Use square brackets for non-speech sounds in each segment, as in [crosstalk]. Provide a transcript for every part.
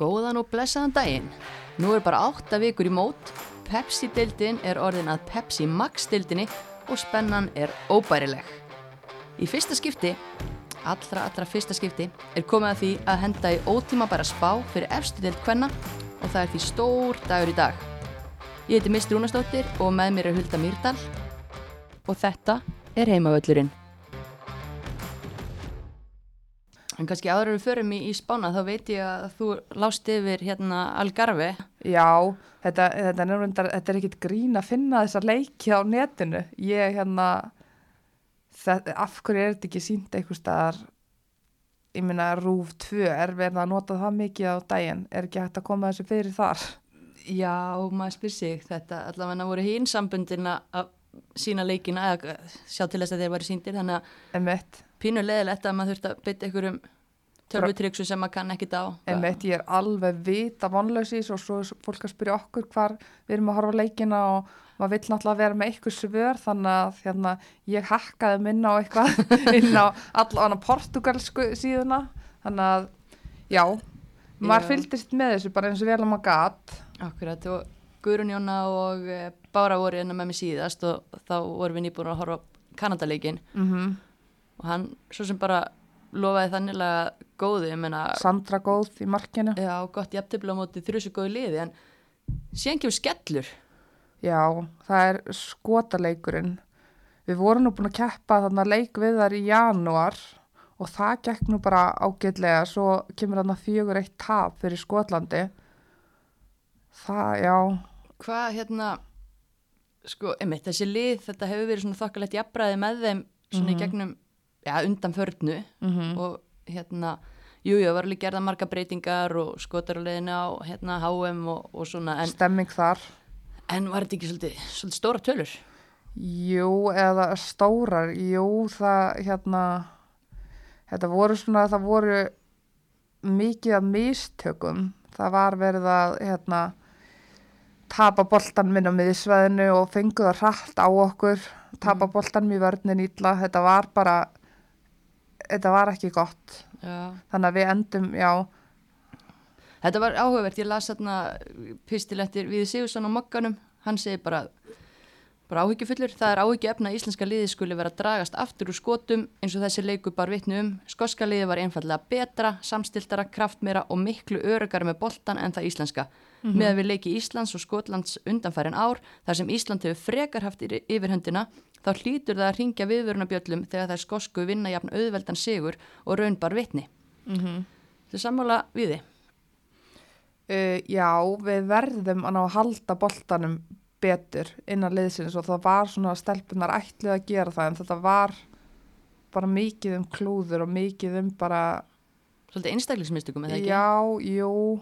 Góðan og blessaðan daginn. Nú er bara átta vikur í mót, Pepsi-dildin er orðin að Pepsi Max-dildinni og spennan er óbærileg. Í fyrsta skipti, allra allra fyrsta skipti, er komið að því að henda í ótíma bara spá fyrir efstu dild hvenna og það er því stór dagur í dag. Ég heiti Mist Rúnastóttir og með mér er Hulda Mýrdal og þetta er heimavöllurinn. En kannski áður við förum í, í spána þá veit ég að þú lást yfir hérna Algarve. Já, þetta, þetta, reyndar, þetta er ekkit grín að finna þessar leiki á netinu. Ég hérna, þetta, af hverju er þetta ekki sínt einhver staðar, ég minna Rúf 2 er verið að nota það mikið á daginn, er ekki hægt að koma þessu fyrir þar? Já, maður spyr sig þetta, allavega voru hín sambundin að sína leikina eða sjá til þess að þeir væri síndir, þannig að pínu leðilegt að maður þurft að bytta ykkur um tölvutryksu sem maður kann ekkit á. Einmitt, ég er alveg vita vonlausís og svo fólk að spyrja okkur hvar við erum að horfa leikina og maður vill náttúrulega vera með eitthvað svör þannig að hérna, ég hakkaði minna á eitthvað [laughs] inn á allavega portugalsku síðuna. Þannig að já, maður já. fylgist með þessu bara eins og vel að maður gatt Akkurat og Guðrun Jóna og e, Bára voru hérna með mig síðast og þá voru við nýbúin að horfa Kanadaleikin mm -hmm og hann svo sem bara lofaði þannilega góði meina, Sandra góð í markinu. Já, gott jafntefla á móti þrjusu góði liði en síðan kemur skellur. Já, það er skotaleikurinn. Við vorum nú búin að keppa þarna leik við þar í janúar og það gekk nú bara ágætlega. Svo kemur þarna fjögur eitt tap fyrir Skotlandi. Það, já. Hvað hérna sko, emitt, þessi lið þetta hefur verið svona þokkalegt jafnbræði með þeim svona mm -hmm. í mhm. gegnum ja, undan förnu mm -hmm. og hérna jújú, það var alveg gerða marga breytingar og skotarulegina á hérna HM og, og svona en, Stemming þar En var þetta ekki svolítið, svolítið stóra tölur? Jú, eða stórar jú, það hérna þetta voru svona, það voru mikið af mistökum það var verið að hérna tapa boltan minn á miðsveðinu og fenguða hratt á okkur tapa mm. boltan mjög vörninn ítla þetta var bara þetta var ekki gott. Já. þannig að við endum, já. Þetta var áhugavert, ég las þarna pistilettir við Sigursson á mokkanum hann segi bara, bara áhyggjufullur. Það er áhyggjuefna að íslenska liði skuli vera dragast aftur úr skotum eins og þessi leiku bar vittnu um, skoska liði var einfallega betra, samstiltara, kraftmera og miklu örugar með boltan en það íslenska. Mm -hmm. með að við leiki Íslands og Skotlands undanfærin ár þar sem Ísland hefur frekar haft yfirhöndina þá hlýtur það að ringja viðvörunabjöllum þegar þær skosku vinna jafn auðveldan sigur og raunbar vitni. Mm -hmm. Þú sammála við þið? Uh, já, við verðum að ná að halda boltanum betur innan liðsins og það var svona stelpunar ætlið að gera það en þetta var bara mikið um klúður og mikið um bara Svolítið einstaklismyndstugum, eða ekki? Já, jú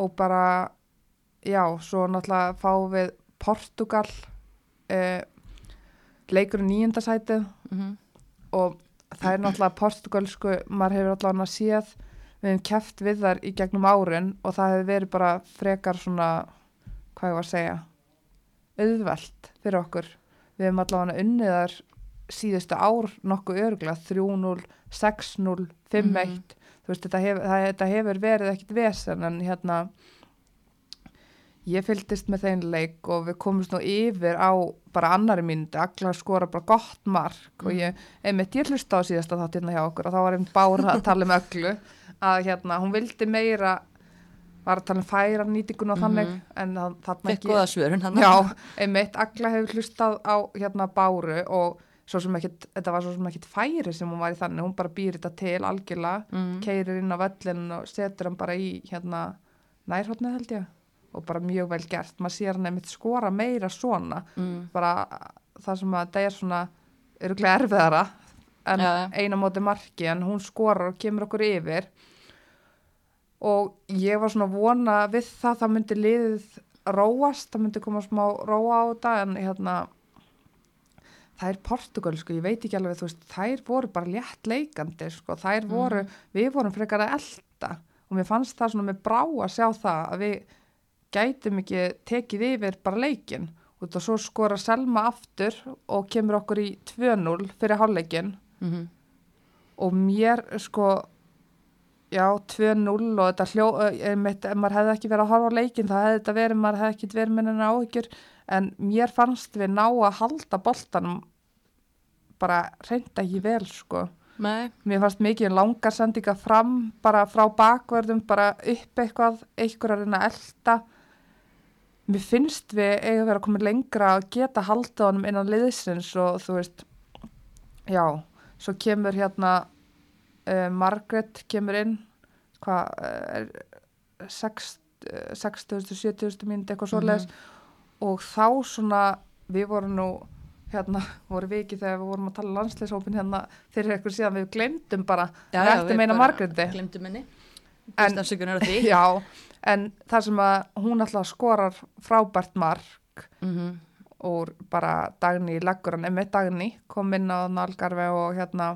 og bara já, svo náttúrulega fá við Portugal uh, leikur í nýjendasætið mm -hmm. og það er náttúrulega portugalsku, maður hefur allavega séð við hefum kæft við þar í gegnum árin og það hefur verið bara frekar svona, hvað ég var að segja auðvelt fyrir okkur við hefum allavega unnið þar síðustu ár nokkuð örgla 3-0, 6-0, 5-1 mm -hmm. þú veist, þetta hefur, það, þetta hefur verið ekkit vesen en hérna ég fylgist með þeim leik og við komumst nú yfir á bara annari mínuti, allar skora bara gott mark mm. og ég, einmitt ég hlusta á síðasta þátt hérna hjá okkur og þá var einn bára að tala um öllu að hérna, hún vildi meira var að tala um færa nýtingun og þannig mm. en þarna ekki svörun, já, einmitt, allar hefur hlustað á hérna báru og svo sem ekkit, þetta var svo sem ekkit færi sem hún var í þannig, hún bara býr þetta til algjörlega, mm. keirir inn á völlin og setur hann bara í hérna nærhóttnið held ég og bara mjög vel gert, maður sér hann einmitt skora meira svona mm. bara það sem að það er svona öruglega erfiðara en ja. eina móti marki en hún skorar og kemur okkur yfir og ég var svona vona við það það myndi liðið róast, það myndi koma smá róa á þetta en hérna það er Portugal sko, ég veit ekki alveg þú veist, þær voru bara létt leikandi sko, þær voru, mm. við vorum frekar að elda og mér fannst það svona með brá að sjá það að við gætum ekki tekið yfir bara leikin og svo skora Selma aftur og kemur okkur í 2-0 fyrir hálfleikin mm -hmm. og mér sko já, 2-0 og þetta hljó, ef maður hefði ekki verið að horfa á leikin það hefði þetta verið, maður hefði ekki verið minna áhyggjur. En mér fannst við ná að halda boltanum bara reynda ekki vel sko. Nei, mér fannst mikið langar sendinga fram bara frá bakverðum, bara upp eitthvað, eitthvað að reyna að elda mér finnst við eiga að vera komið lengra að geta haldið honum innan liðsins og þú veist já, svo kemur hérna uh, Margaret kemur inn hvað uh, er 60-70 mínúti eitthvað svoleiðis. Og þá svona við vorum nú hérna [laughs] voru við ekki þegar við vorum að tala landsleishópin hérna fyrir eitthvað síðan við glemdum bara já, við já, ættum eina Margréti. Glemdum henni. En- [laughs] já, en það sem að hún alltaf skorar frábært mark Mm og bara Dagný leggur hann einmitt Dagný kom inn á Nalgarve og hérna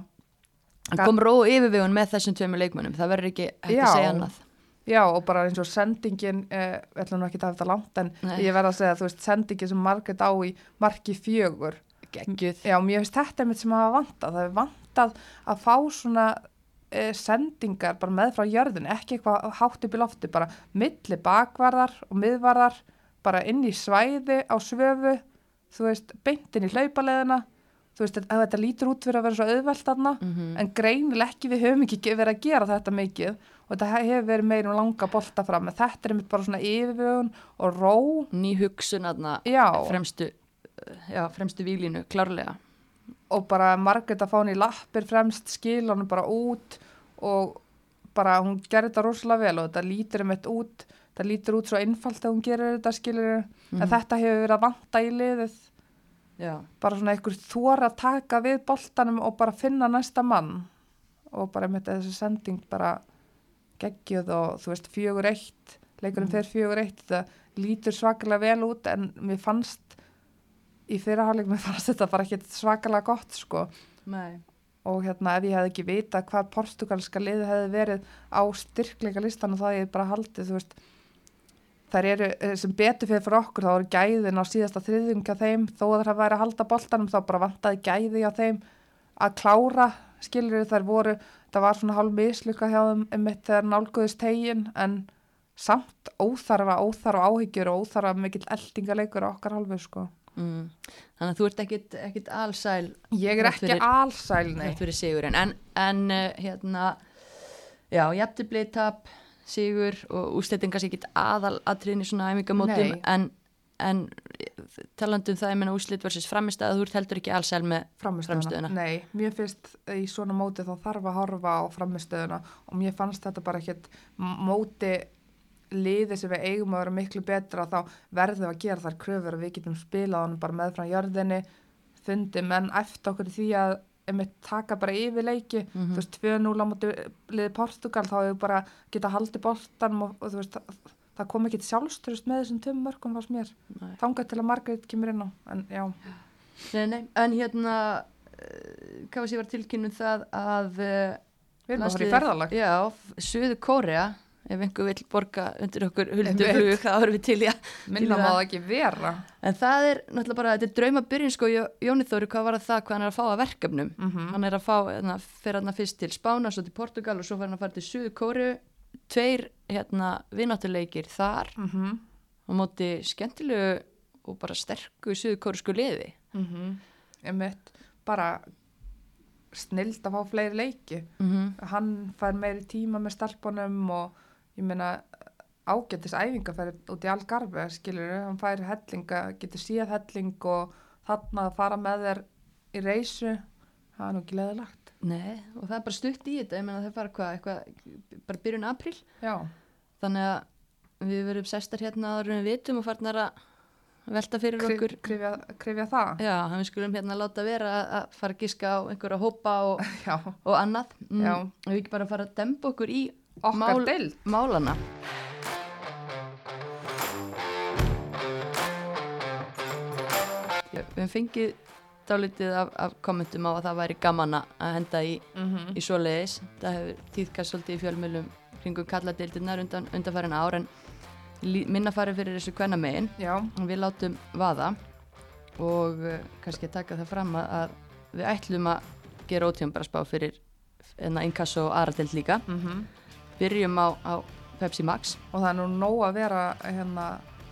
Hann kom ró yfirvegun með þessum tveimur leikmönnum. Það verður ekki hægt að segja annað. já og bara eins og sendingin eh, við ætlum ekki að hafa þetta langt en Nei. ég verð að segja þú veist sendingin sem Margret á í marki fjögur Geggjuð. já mér finnst þetta einmitt sem hafa vantað það er vantað að fá svona eh, sendingar bara með frá jörðin ekki eitthvað hátt upp í lofti bara milli bakvarðar og miðvarðar bara inn í svæði á svöfu þú veist, beint inn í hlaupaleðina þú veist, að þetta lítur út fyrir að vera svo auðvelt þarna, Mm en greinileg ekki við höfum ekki verið að gera þetta mikið og þetta hefur verið meir um langa bolta fram en þetta er einmitt bara svona yfirvögun og ró, Ný hugsun aðna fremstu, já, fremstu výlínu, klárlega. Og bara Margrét að fá hann í lappir fremst skil hann bara út og bara hún gerir þetta rosalega vel og þetta lítur um eitt út þetta lítur út svo einfalt að hún gerir þetta skilur en þetta hefur verið að vanta í liðið Já. bara svona einhver þóra að taka við boltanum og bara finna næsta mann og bara með þessi sending bara geggjuð og þú veist fjögur eitt leikurinn Mm. fer fjögur eitt þetta lítur svakalega vel út en mér fannst í fyrirháleik mér [laughs] fannst þetta bara ekki svakalega gott sko. Nei. og hérna ef ég hefði ekki vita hvað portugalska liði hefði verið á styrkleika listan og það ég bara haldið þú veist þær eru eh, sem betur fyrir fyrir okkur þá eru gæðin á síðasta þriðjungja þeim. Þó að það hafa verið að halda boltanum þá bara vantaði gæði á þeim. Að klára skilur þær voru það var svona hálf misluka hjá þeim um mitt þegar nálguðist tegin en samt óþarfa, óþarfa áhyggjur og óþarfa mikill eldingaleikur á okkar hálfu sko Mm. Þannig að þú ert ekkit, ekkit alsæl ég er ekki alsæl nei þrátt fyrir sigurinn en, en uh, hérna já, jafntefli tap sigur og úslitin kannski ekkit aðal atriðin í svona æmingamótum en, en talandum það, ég menna úslit versus framist að þú ert heldur ekki alsæl með. Frammistöðuna. Nei, mér finnst í svona móti þá þarf að horfa á framistöðuna og mér fannst þetta bara ekkert m- móti liði sem við eigum að vera miklu betra þá verðum við að gera þær kröfur og við getum spilað honum bara með frá jörðinni fundi menn eftir okkur því að einmitt taka bara yfir leiki Mhm. þú veist, 2-0 á móti liði Portugal þá hefur bara geta haldið boltanum og, og þú veist, það, það kom ekki sjálfstrust með þessum tömum mörgum fannst mér þangað til að Margrét kemur inn á en já, nei, nei. en hérna hvað var tilkynnum það að uh, við erum að fara í ferðalag já, Suðu Kórea ef einhver vill borga undir okkur huldu Einmitt. flug, þá erum við til í að minna það ekki vera En það er náttúrulega bara, þetta er drauma byrjun sko, Jó- Jóni Þóri, hvað var það, hvað hann er að fá að verkefnum? Mhm. Hann er að fá, hérna, fyrir hann fyrst til Spána, svo til Portugal og svo fyrir hann að fara til Suðu Kóru, tveir, hérna, vináttuleikir þar mm -hmm. á móti skemmtilegu og bara sterku Suðu Kórusku liði. Mm Einmitt, bara snild að fá fleiri leiki Mm -hmm. hann fær meiri tíma með stelpunum og ég meina ágættis æfingafæri út í Algarve skilur hann fær hellinga, getur síð helling og þarna að fara með þér í reysu það er nú ekki leðilegt Nei, og það er bara stutt í þetta, ég meina það fara hvað, eitthvað, bara byrjun apríl, já, þannig að við verum sestar hérna en við vitum og farnar að velta fyrir okkur. Kri- krifja, krifja það. Já, við skulum hérna láta vera að- fara að giska á einhverja hópa og, [laughs] og annað. Mm, við ekki bara fara að demba okkur í okkar Mál- deild málana. Já, við hefum fengið dálítið af, af kommentum á að það væri gaman að henda í, mm í svoleiðis. Það hefur tíðkast svolítið í fjölmjölum kringum kalladeildirnar undan, undanfærin ár en lí- minna farið fyrir þessu kvenna megin. já, Við látum vaða og uh, kannski að taka það fram að, að við ætlum að gera ótíðum bara spá fyrir enna inkasso og aðradelt líka. mm byrjum á, á Pepsi Max. Og það er nú nóg að vera hérna,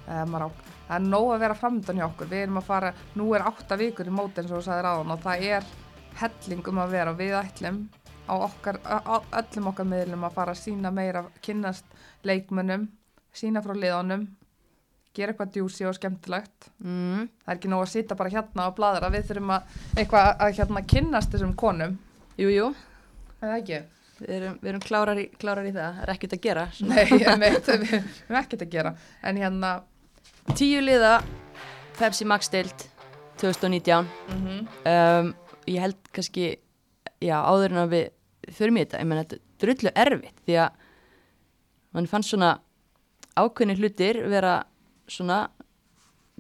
eða maður á það er nóg að vera framöndan hjá okkur. Við erum að fara, nú er átta vikur í móti eins og þú sagðir áðan og það er helling um að vera. Og við ætlum á okkar, á á öllum okkar miðlum að fara að sína meira, kynnast leikmönnum, sína frá liðanum gera eitthvað djúsi og skemmtilegt. Mm. það er ekki nóg að sitja bara hérna og bladra við þurfum að eitthvað að hérna kynnast þessum konum. Jú, jú, eða ekki? Við erum, við erum klárar, í, klárar í það, það er ekkert að gera. [laughs] Nei, ég veit, við við erum ekkert að gera. En hérna Tíu liða Pepsi Max deild 2019 mm um, ég held kannski já, áður en að við förum í þetta, ég menn þetta er drullu erfitt því að mann fannst svona ákveðni hlutir vera svona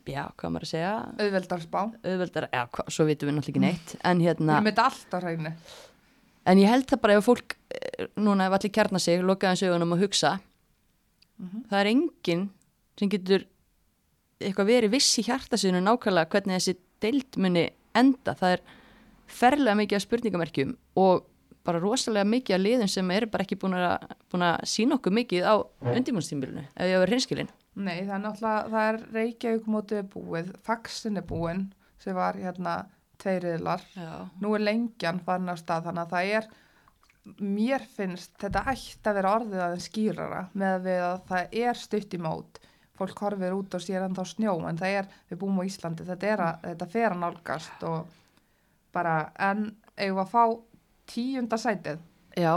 já, hvað maður að segja? Auðveldarspá auðveldar, já, hva, svo vitum við náttúrulega ekki neitt en við hérna, erum þetta allt á hreinu en ég held það bara ef fólk eh, núna ef allir kjarnar sig, lokaðan sögunum og hugsa Mhm. það er enginn sem getur eitthvað verið viss í hjartasinu nákvæmlega hvernig þessi deild muni enda, það er ferlega mikið af spurningamerkjum og bara rosalega mikið af liðum sem eru bara ekki búin að, búin að sína okkur mikið á undirbúnstímbilinu, ef ég var hreinskilin Nei, það er náttúrulega, það er Reykjavík mótið búið, faxin er búin sem var hérna tveiriðlar nú er lengjan farin á stað þannig að það er mér finnst þetta ætti að vera orðið aðeins skýrara með að við að það er stutt í mót. Fólk horfir út og sér ennþá snjó en það er, við búum á Íslandi þetta, er að, þetta fer að nálgast og bara, en eigum að fá tíunda sætið? Já,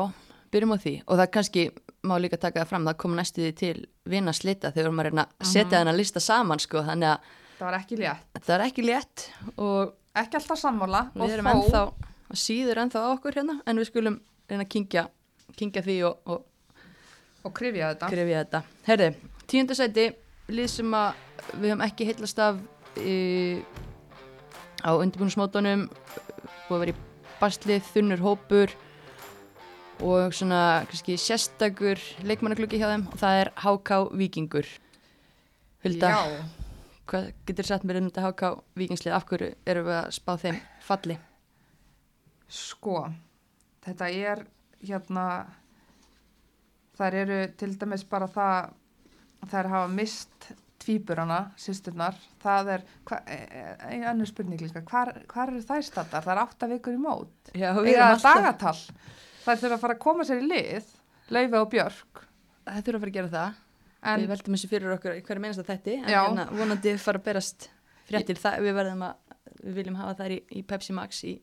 byrjum á því. Og það kannski má líka taka það fram, það kom næstu því til vinna slita þegar við erum að reyna að setja þennan lista saman sko, þannig að það var ekki létt, er ekki létt og ekki alltaf sammála við erum ennþá síður ennþá á okkur hérna en við skulum reyna að kingja, kingja því og, og og krifja þetta grefja þetta. Herði, tíundasæti, lið sem að við höfum ekki heillast af e, á undirbúinusmótunum, búið að vera í baslið, þunnur hópur og svona kannski sérstakur leikmannagluggi hjá þeim og það er HK Víkingur. Hulda, Já, hvað getur sagt mér um þetta HK Víkingslið? Af hverju erum við að spá þeim falli? Sko, þetta er hérna, þær eru til dæmis bara það, þær hafa mist tvíburana, sýsturnar, það er, hva, e, e, önnur spurning líka, hvar, hvar eru þær stattar? Það er átta vikur í mót, Já, eða dagatal, þær þurfa að fara að koma sér í lið, Laufi og Björk, Það þurfa að fara að gera það. En við veldum þessu fyrir okkur í hverju meinast að þætti en hérna, vonandi fara að berast fréttir það, við verðum að við viljum hafa þær í, í Pepsi Max í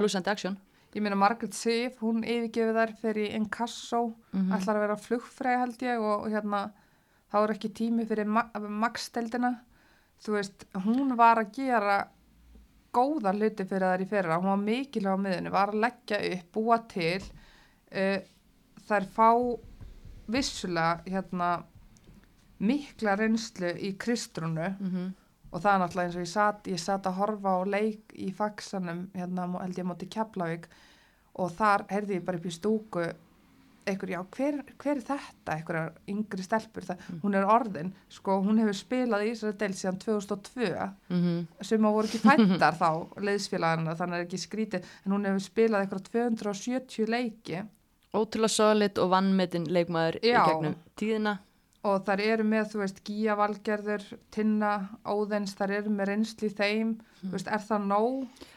blúsandi aksjón ég meina Margaret Sif, hún yfirgefið þær fyrir Inkasso, Mhm. ætlar að vera flugfræði held ég og, og hérna þá er ekki tími fyrir ma Max-deldina þú veist, hún var að gera góða hluti fyrir þær í fyrra, hún var mikilvæg á miðunni, var að leggja upp, búa til uh, þær fá vissulega hérna mikla reynslu í kristrunu mm -hmm. og það er náttúrulega eins og ég satt, ég satt að horfa á leik í faxanum, hérna held ég móti Keflavík. Og þar heyrði ég bara upp í stúku einhver, já, hver, hver er þetta, einhverjar yngri stelpur, það, hún er orðin, sko, hún hefur spilað í Ísrael del síðan 2002, sem að voru ekki fættar þá, leiðsfélagana, þannig er ekki skrítið, en hún hefur spilað eitthvað 270 leiki. Ótrúlega solid og vannmetin leikmaður í Já. gegnum tíðina og þar eru með, þú veist, Gíja Valgerður, Tinna, Óðins, þar eru með reynsli þeim, þú veist, er það nóg?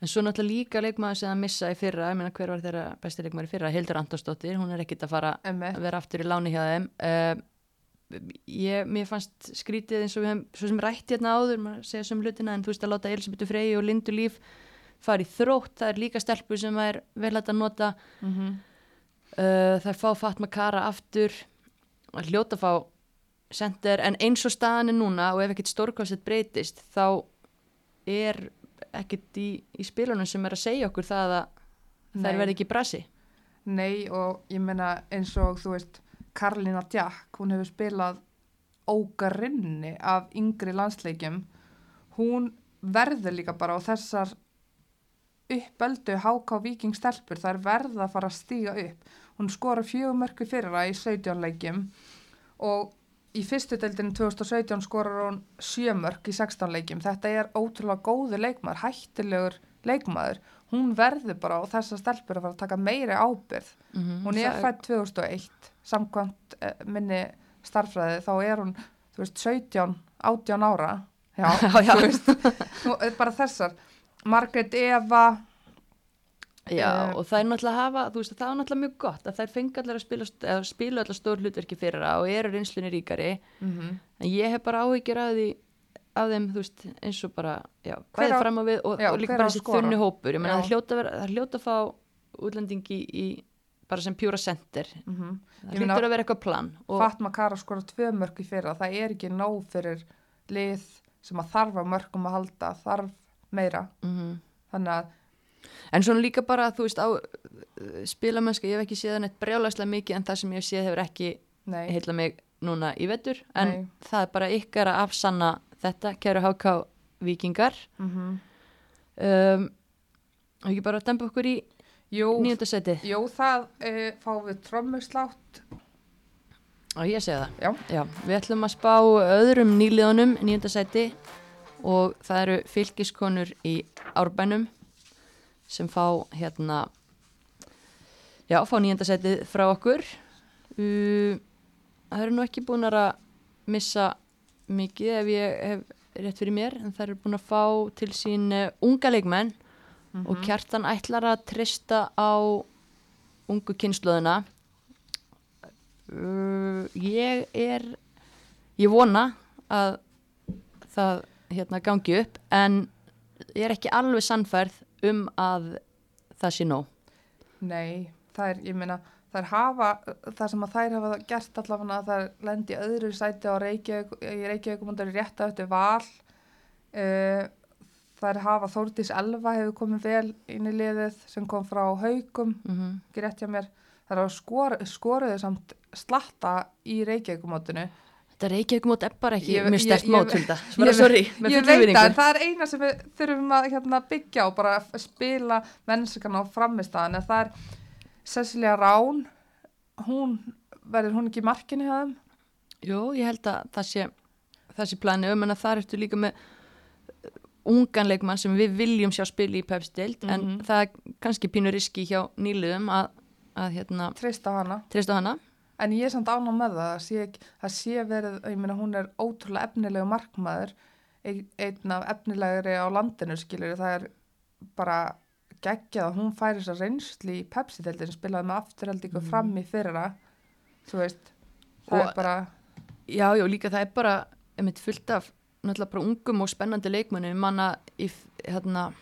en svo náttúrulega líka leikmaður sem að missa í fyrra, ég meina hver var þeirra besti leikmaður fyrra, Hildur Antonsdóttir, hún er ekkit að fara Emmi, að vera aftur í láni hjá þeim. Uh, ég, mér fannst skrítið eins og við hefum svo sem rætt hérna áður maður segja sem hlutina en þú veist að láta Elisabethu Frey og Lindu Líf fara í þrótt, það er líka stelpur sem er vel að nota. Mm -hmm. uh, það er fá Fatma Kara aftur að hljóta að fá sender en eins og staðan er núna og ef ekkert stórkvæmsett breytist þá er ekkert í, í spilunum sem er að segja okkur það að þær Nei. verði ekki brasi. Nei og ég meina eins og þú veist Karlína Djakk, hún hefur spilað ógarinni af yngri landsleikjum. Hún verður líka bara á þessar uppöldu HK Viking stelpur þær verða að fara að stíga upp hún skora fjögumörku fyrra í 17 leikjum og í fyrstu deildinu 2017 skorar hún sjömörk í 16 leikjum. Þetta er ótrúlega góður leikmaður hættilegur leikmaður. Hún verður bara og þessar stelpur að fara að taka meiri ábyrð Mhm, hún er fætt 2001 samkvæmt eh, minni starffræði þá er hún, veist, 17 18 ára. Já, [laughs] Já, já. veist, eh, bara þessar. Margrét Eva Já, Eh, og það er náttúrulega að hafa, þú veist, það er náttúrulega mjög gott að þær fengi allar að spila, eða spila allar stór hlutverki fyrir það og eru reynslunni ríkari. Mm en ég hef bara áhyggjur af því af þeim, þú veist, eins og bara já, hvað er fram á við og, já, og líka bara að þessi þunni hópur. Ég meina Já. það hljóta, vera, það hljóta að fá útlendingi í, bara sem pjúra center. -hmm. það hljóta að vera eitthvað plan Fatma Kara skora tvö mörg í fyrra. Það er ekki nóg fyrir lið sem að þarf að mörgum að halda þarf meira. Mm þannig að en svona líka bara, þú veist, á spilamennska, ég hef ekki séð neitt brjálæslega mikið en það sem ég hef séð hefur ekki nei, heilla mig núna í vetur. En Nei. það er bara ykkar að afsanna þetta, kæru HK vikingar mm um, og ekki bara að dempa okkur í nýjönda seti jú, það uh, fáum við trommuslátt. Og ég segi það. Já, Já, við ætlum að spá öðrum nýliðunum nýjönda seti og það eru fylgiskonur í árbænum sem fá hérna já, fá nýjönda setið frá okkur. Uh, það eru nú ekki búin að missa mikið ef ég hef rétt fyrir mér en það eru búin að fá til sín uh, unga leikmenn. Og kjartan ætlar að trista á ungu kynnslóðina uh, ég er ég vona að það hérna gangi upp en ég er ekki alveg sannfærð um að það sé nóg? Nei, það er, ég meina þær hafa, það sem að þær hafa gert allavega að þær lendi öðru sæti á Reykjavík, í Reykjavík og er rétt eftir val. Uh, þær hafa Þórdís Elva hefur komið vel inn í liðið sem kom frá Haugum mm -hmm. ekki rétt hjá mér. Þær hafa skor, skoruðu samt slatta í Reykjavíkumótinu Þetta Reykjavík mót er bara ekki Ég- mjög ég- stert ég- mót ég- Bara sorry, ég veit virðingu. það er eina sem við þurfum að hérna, byggja á bara að spila mennskan á framistæðan það er Cecilia Rán. Hún verður hún ekki í markinu hjá þeim? Jú, ég held að það sé það sé planið. Um en að það ertu líka með ungan leikmann sem við viljum sjá spila í pepstild en Mhm. það er kannski pínu riski hjá nýluðum að, að hérna, treysta hana. treysta hana en ég er samt áná með það það sé, það sé verið, ég meina hún er ótrúlega efnilegu markmaður ein- einn af efnilegri á landinu skilur það er bara geggjað að hún færi þess að reynsli í Pepsi-deildin spilaði með afturhaldingu fram í fyrra þú veist. Það Og- er bara Já, já, líka það er bara einmitt fullt af náttúrulega bara ungum og spennandi leikmönnum. Manna í, hérna,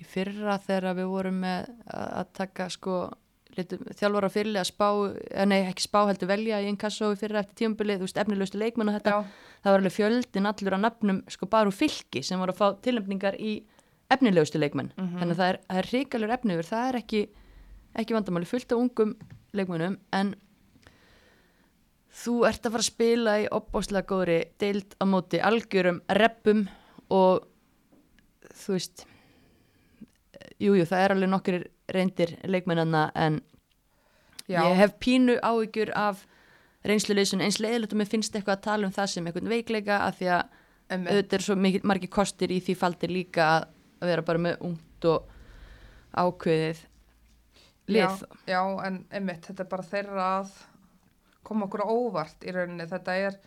í fyrra þegar við vorum með að taka sko litum, þjálfara fyrirlega spá, eh, nei ekki spá heldur velja í inkasso í fyrra eftir tímabilið, þú veist efnilegustu leikmenn og þetta, já, það var alveg fjöldin allur að nafnum sko bara úr fylki sem voru að fá tilnefningar í efnilegustu leikmenn, Mhm. þannig að það er, ríkalur efniður, það er ekki, ekki vandamáli fullt af ungum leikmennum en þú ert að fara að spila í opbáslega góðri deild á móti algjörum reppum og þú veist jújú, jú, það er alveg nokkur reyndir leikmennana en já, ég hef pínu áhyggjur af reynsluleysun eins leiðilegt og mér finnst eitthvað að tala um það sem einhvern veikleika af því að einmitt. auðvitað er svo mikið, margir kostir í því faldir líka að, að vera bara með ungt og ákveðið lið Já, já, en einmitt, þetta er bara þeirra að koma okkur óvart í rauninni. Þetta er,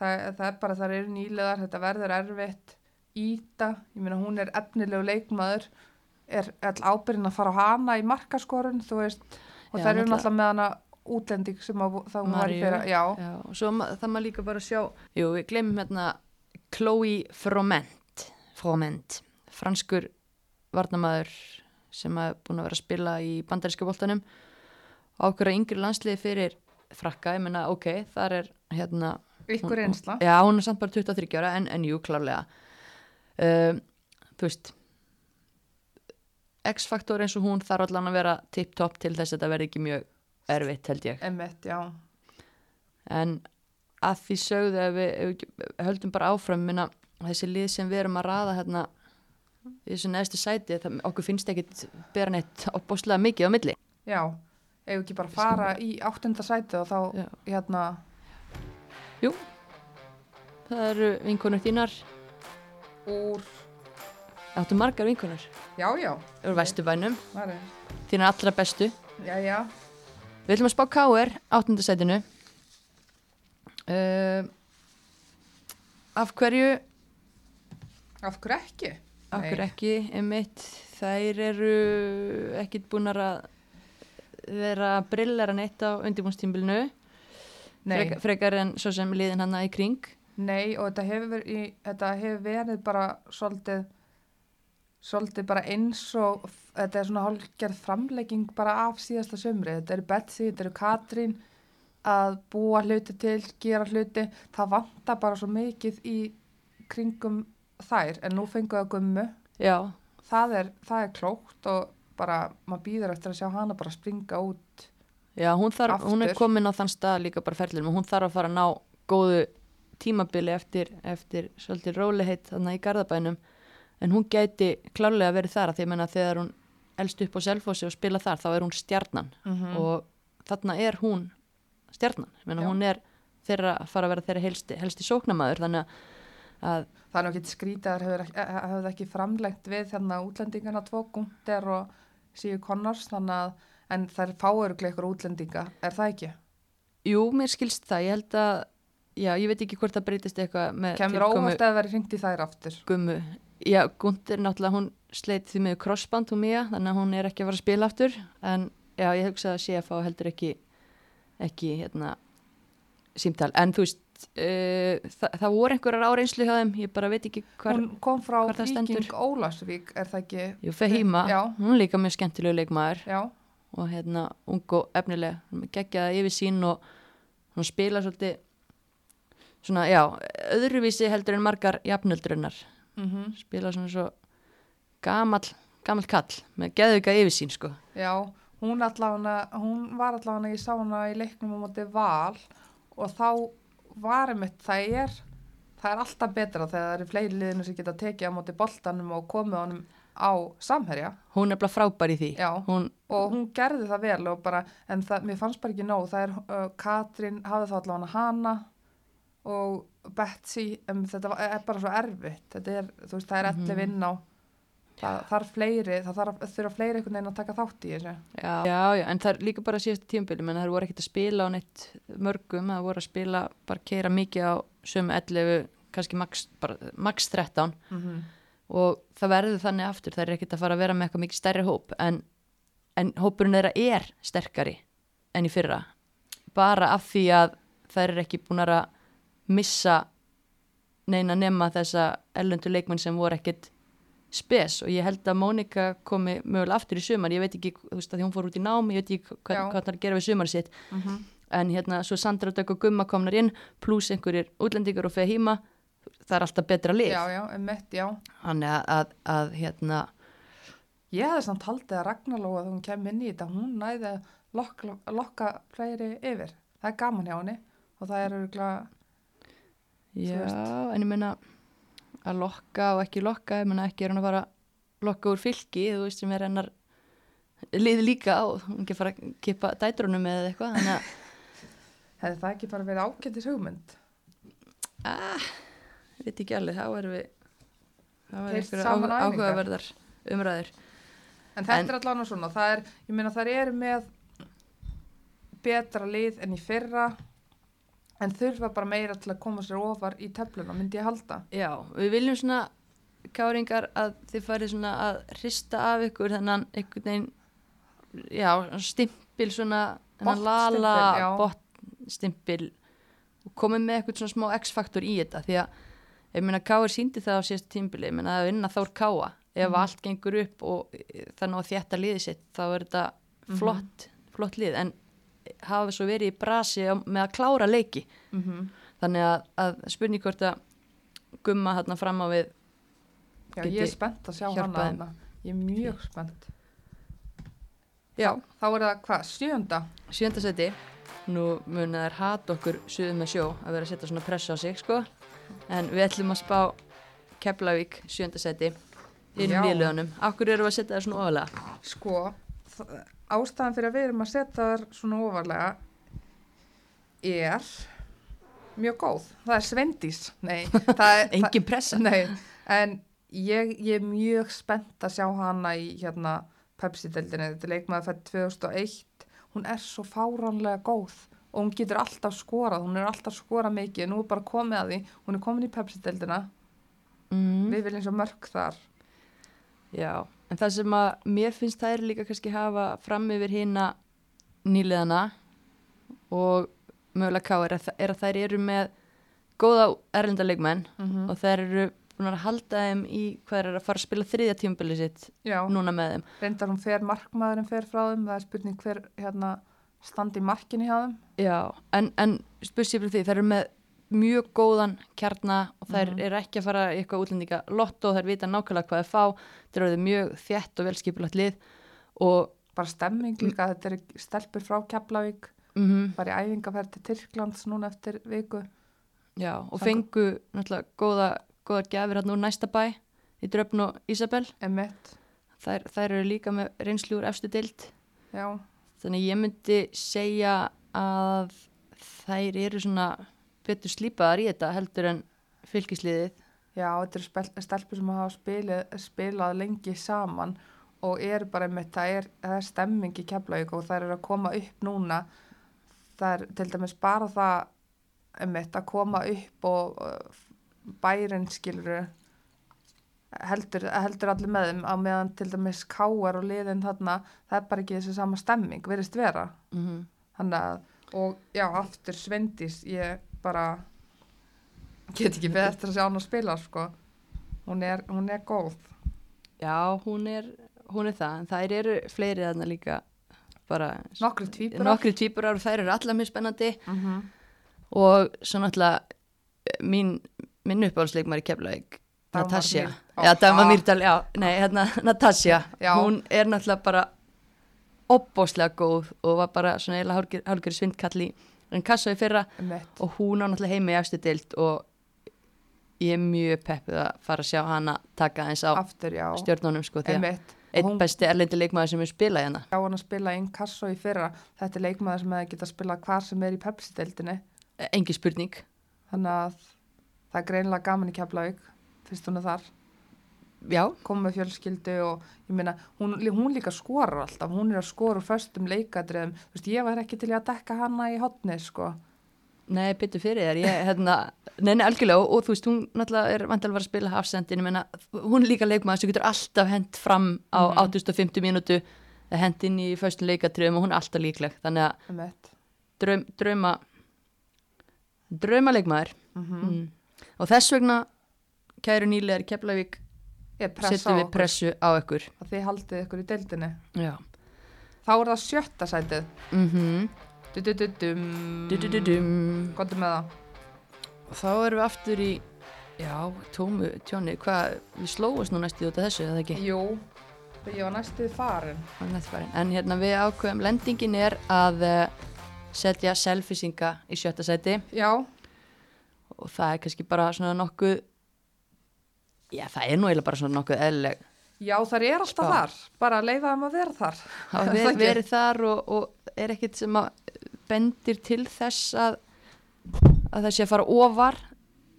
það, það er bara, það eru nýlegar, þetta verður erfitt. Íta, ég meina hún er efnilegu leikmaður, er all ábyrðin að fara á hana í markaskorun, þú veist, og Já, það eru náttúrulega- með hana útlending sem að, það hún var í fyrra, já, Já, og svo það maður líka bara að sjá Jú, við glemum hérna Chloe Froment Froment, franskur varnamaður sem er búin að vera að spila í bandaríska boltanum. Og ákveða yngri landsliði fyrir frakka, ég menna, ok, þar er hérna ykkur einsla. Já, hún er samt bara 23 ára en, en jú, klárlega. Um, Þú veist X-faktor eins og hún þarf allan að vera tip-top til þess að þetta verði ekki mjög erfitt held ég. Já, en að því sögðu ef við, ef við höldum bara áfram minna, þessi lið sem við erum að raða hérna í þessu neðstu sæti það, okkur finnst ekkit bera neitt opbóslega mikið á milli. Já, ef ekki bara fara í áttunda sæti og þá, Já. hérna, það eru vinkonur þínar. Úr áttu margar vinkonur Já, já. úr Vesturbænum, Það er, þína allra bestu. já, já. Við ætlum að spá K.R. áttundasætinu. Uh, af hverju, Af hverju ekki? af hverju ekki, emitt, þær eru ekkit búin að vera brillera neitt á undirbúnstímbilinu. Nei, Frek, frekar en svo sem liðin hana í kring. nei og þetta hefur, verið, í, þetta hefur verið bara svolítið, svolítið bara eins og þetta er svona hálfgerð framlegging bara af síðasta sömri. Þetta eru Betsy, þetta eru Katrín að búa hluti til, gera hluti. Það vantar bara svo mikið í kringum þær en nú fengu það gummu. Það er, það er klókt og bara maður býður eftir að sjá hana bara springa út. já hún, þarf, hún er komin á þann stað líka bara ferlið, hún þarf að fara að ná góðu tímabili eftir, eftir svolítið róliheit þannig í Garðabænum en hún gæti klárlega verið þar að því að menna þegar hún elst upp á selfósi og spila þar þá er hún stjarnan Mm og þarna er hún stjarnan, Já. hún er þeirra að fara að vera þeirra helsti, helsti sóknamaður þannig að- að Það er skrítið að hefur, hefur ekki framlengt við þarna útlendingana tvo Gunther og Sigur Connors þannig að en þær fáur ykkur útlendinga, er það ekki? jú, mér skilst það, ég held að já, ég veit ekki hvort það breytist eitthvað Kemur óvart að það veri hringt í þær aftur. gummu já, Gunther náttúrulega, hún sleit því með crossband hún mía, þannig að hún er ekki að fara að spila aftur. En já, ég hugsa að CFA heldur ekki ekki, hérna símtal, en þú veist uh, það, það voru einhverjar áreynslu hjá þeim. Ég bara veit ekki hvar, Hún kom frá það Viking stendur. Ólasvík, er það ekki? jú, Fehima. Já. hún er líka mjög skemmtilegu leikmaður. Já, og hérna, ung og efnileg. Hún geggjaða yfir sín og hún spila svolítið svona, já, öðruvísi heldur en margar jafnöldrunnar mm spila svona svo gamall, gamall kall með geðuga yfir sín sko já, hún allavega, hún var allavega, ég sá hana í leiknum á móti val og þá var einmitt, það er, það er alltaf betra þegar það eru fleiri liðinu sem geta tekið á móti boltanum og komið honum á samherja. hún er bara frábær í því Já. hún, og hún gerði það vel og bara, en það, mér fannst bara ekki nóg, það er, uh, Katrín hafði þá allavega hana og Betsy, en þetta er bara svo erfitt, þetta er, þú veist, það er Mhm. allir vinn á, það þarf fleiri, það þarf, þurfa fleiri einhvern veginn að taka þátt í þessu. já, já, já, en það er líka bara síðast tímbili, menn það voru ekkert að spila á neitt mörgum, það voru að spila bara keira mikið á sömu 11 kannski max, bara, max 13 Mm -hmm. og það verður þannig aftur, það er ekkert að fara að vera með eitthvað mikið stærri hóp, en, en hópurinn þeirra er sterkari en í fyrra, bara af því að það er ekki búin að missa neina nema þessa ellöndu leikmenn sem voru ekkert spes og ég held að Mónika komi mögulega aftur í sumar, ég veit ekki þú veist að hún fór út í nám, ég veit ekki hvað, Já. hvað það er að gera við sumar sitt, Mm en hérna svo Sandra Dögg og Gumma komnar inn pluss einhverjir útlendingar og feð híma það er alltaf betra lið Já, já, emitt, já. þannig að, að, að hérna Ég hefði samt haldið að Ragnarlóa þegar hún kem inn í þetta, hún næði að lokka, lokka fleiri yfir. Það er gaman hjá henni og það er örgulega, já, en ég meina að lokka og ekki lokka ég meina ekki er hann að fara að lokka úr fylki þú veist sem er hennar lið líka og hún ekki að fara að kipa dætrunum eða eitthvað þannig að [laughs] hefði það ekki bara verið ágættis hugmynd? ah, ég veit ekki alveg, þá erum við það einhverja saman áhuga, æfingar. áhugaverðar umræður En þetta En- er allavega svona, það er, ég meina þær eru með betra lið en í fyrra en þurfa bara meira til að koma sér ofar í tefluna, myndi ég halda. Já, við viljum svona káringar að þið farið svona að hrista af ykkur þennan einhvern veginn já, stimpil svona þennan lala já. botnstimpil og komið með eitthvað svona smá x-faktor í þetta því að ég meina Káir síndi það á síðast tímbili, ég meina að vinna Þór Káa ef Mhm. allt gengur upp og það ná að þjætta liðið sitt þá er þetta Mhm. flott, flott lið en hafa svo verið í brasi með að klára leiki Mm -hmm. þannig að, að spurning hvort að gumma þarna fram á við Já, ég er spennt að sjá hana hana. Ég er mjög spennt. já, Þá er það hvað, sjönda? sjönda seti nú muna þær hat okkur suðum með sjó að vera að setja svona pressa á sig sko. en við ætlum að spá Keflavík sjönda seti inn Já. nýluðanum, okkur eru að setja það svona ofalega Sko, þ- ástæðan fyrir að við erum að setja þar svona ofarlega er mjög góð. Það er svendís. Nei, [laughs] það er... engin pressa Nei, en ég, ég er mjög spennt að sjá hana í hérna Pepsi-deldinni, þetta er leikmaður fætt 2001, hún er svo fáránlega góð og hún getur alltaf skorað, hún er alltaf skorað mikið, nú er bara komið að því, hún er komin í Pepsi-deldina, mm. við viljum svo mörg þar. Já, en það sem að mér finnst þær líka kannski hafa fram yfir hína nýliðana og mögulega ká er að, er að þær eru með góða erlenda leikmenn Mm og þær eru búin að halda þeim í hvað er að fara að spila þriðja tímabili sitt Já, núna með þeim. reyndar hún fer markmaðurinn fer frá þeim, það er spurning hver hérna standi í markinni hjá þeim. Já, en, en fyrir því, þær eru með mjög góðan kjarna og þær Mhm. eru ekki að fara í eitthvað útlendinga lotto og þær vita nákvæmlega hvað þær fá, þær eru mjög þjætt og velskipulagt lið og Bara stemming líka, þetta er stelpur frá Keflavík, mm bara í æfingaferð til Tyrklands núna eftir viku. Já, og Samkvæmt- fengu náttúrulega góða, góðar gjafir hann úr næsta bæ í Dröfn og Ísabel. Þær, þær eru líka með reynslu úr efstu dild. já, Þannig ég myndi segja að þær eru svona betur slípaðar í þetta heldur en fylgisliðið. já, þetta eru stelpur sem hafa spilið, spilað lengi saman og eru bara einmitt, það er, það er stemming í Keflavík og það er að koma upp núna, það er til dæmis bara það einmitt að koma upp og uh, bærin skiluru heldur, heldur allir með þeim á meðan til dæmis káar og liðin þarna, það er bara ekki þessi sama stemming, verðist vera. Mm -hmm. Þannig að, og já, aftur Svendís, ég bara get ekki beð eftir að sjá hann að spila, sko. Hún er, hún er góð. Já, hún er, hún er það, en þær eru fleiri þarna líka bara Nokkri tvíburar og þær eru allar mjög spennandi Mm -hmm. og svo náttúrulega eh, mín, minn uppáhaldsleikmar í Dagmar Natasja já, Dagmar Ah. Mýrdal, já, nei, hérna [laughs] Natasja, hún er náttúrulega bara opbóslega góð og var bara svona eiginlega hálfgjör svindkall í en kassa í fyrra Emmett. og hún á náttúrulega heima í efstu dild og ég er mjög peppuð að fara að sjá hana taka eins á Aftur, já. stjórnunum sko því að einn besti erlendi leikmaður sem er spilað hérna sjá hann að spila inn kasso í fyrra. Þetta er leikmaður sem hefði getað að spila hvar sem er í Pepsi-deildinni. engi spurning Þannig að það er greinilega gaman í Keflavík, fyrst hún er þar. Komið með fjölskyldu og ég meina, hún, hún líka skorar alltaf. Hún er að skora úr föstum leikadriðum. Þú veist, ég var ekki til að dekka hana í hotni, sko. Nei, byttu fyrir þér, ég, hérna, neina, algjörlega, og, og þú veist, hún náttúrulega er vantilega að spila hafsendin, ég meina, hún líka leikmaður sem getur alltaf hent fram á Mhm. 850 mínútu, hent inn í föstum leikatriðum og hún er alltaf líkleg, þannig að draum, drauma, drauma leikmaður, Mm mm. og þess vegna, kæru nýlegar Keflavík, setjum við pressu á ykkur. að þið haldið ykkur í deildinni. Já. Þá er það sjötta sætið. Mm Du-du-du-dum. -hmm. Góttu með það. Þá erum við aftur í, já, tómu tjóni, hvað, við slóðum nú næstu út af þessu, eða ekki? Jú, ég var næstuð farin. á netfarin. En hérna við ákveðum, lendingin er að uh, setja selfisinga í sjötta sæti Já, og það er kannski bara svona nokkuð, já það er nú eiginlega bara svona nokkuð eðlileg. já þar er alltaf Sko. þar. Bara leiða þeim að vera þar. Það Er ver, það ekki? verið þar og, og er ekkit sem að bendir til þess að, að það sé að fara ofar.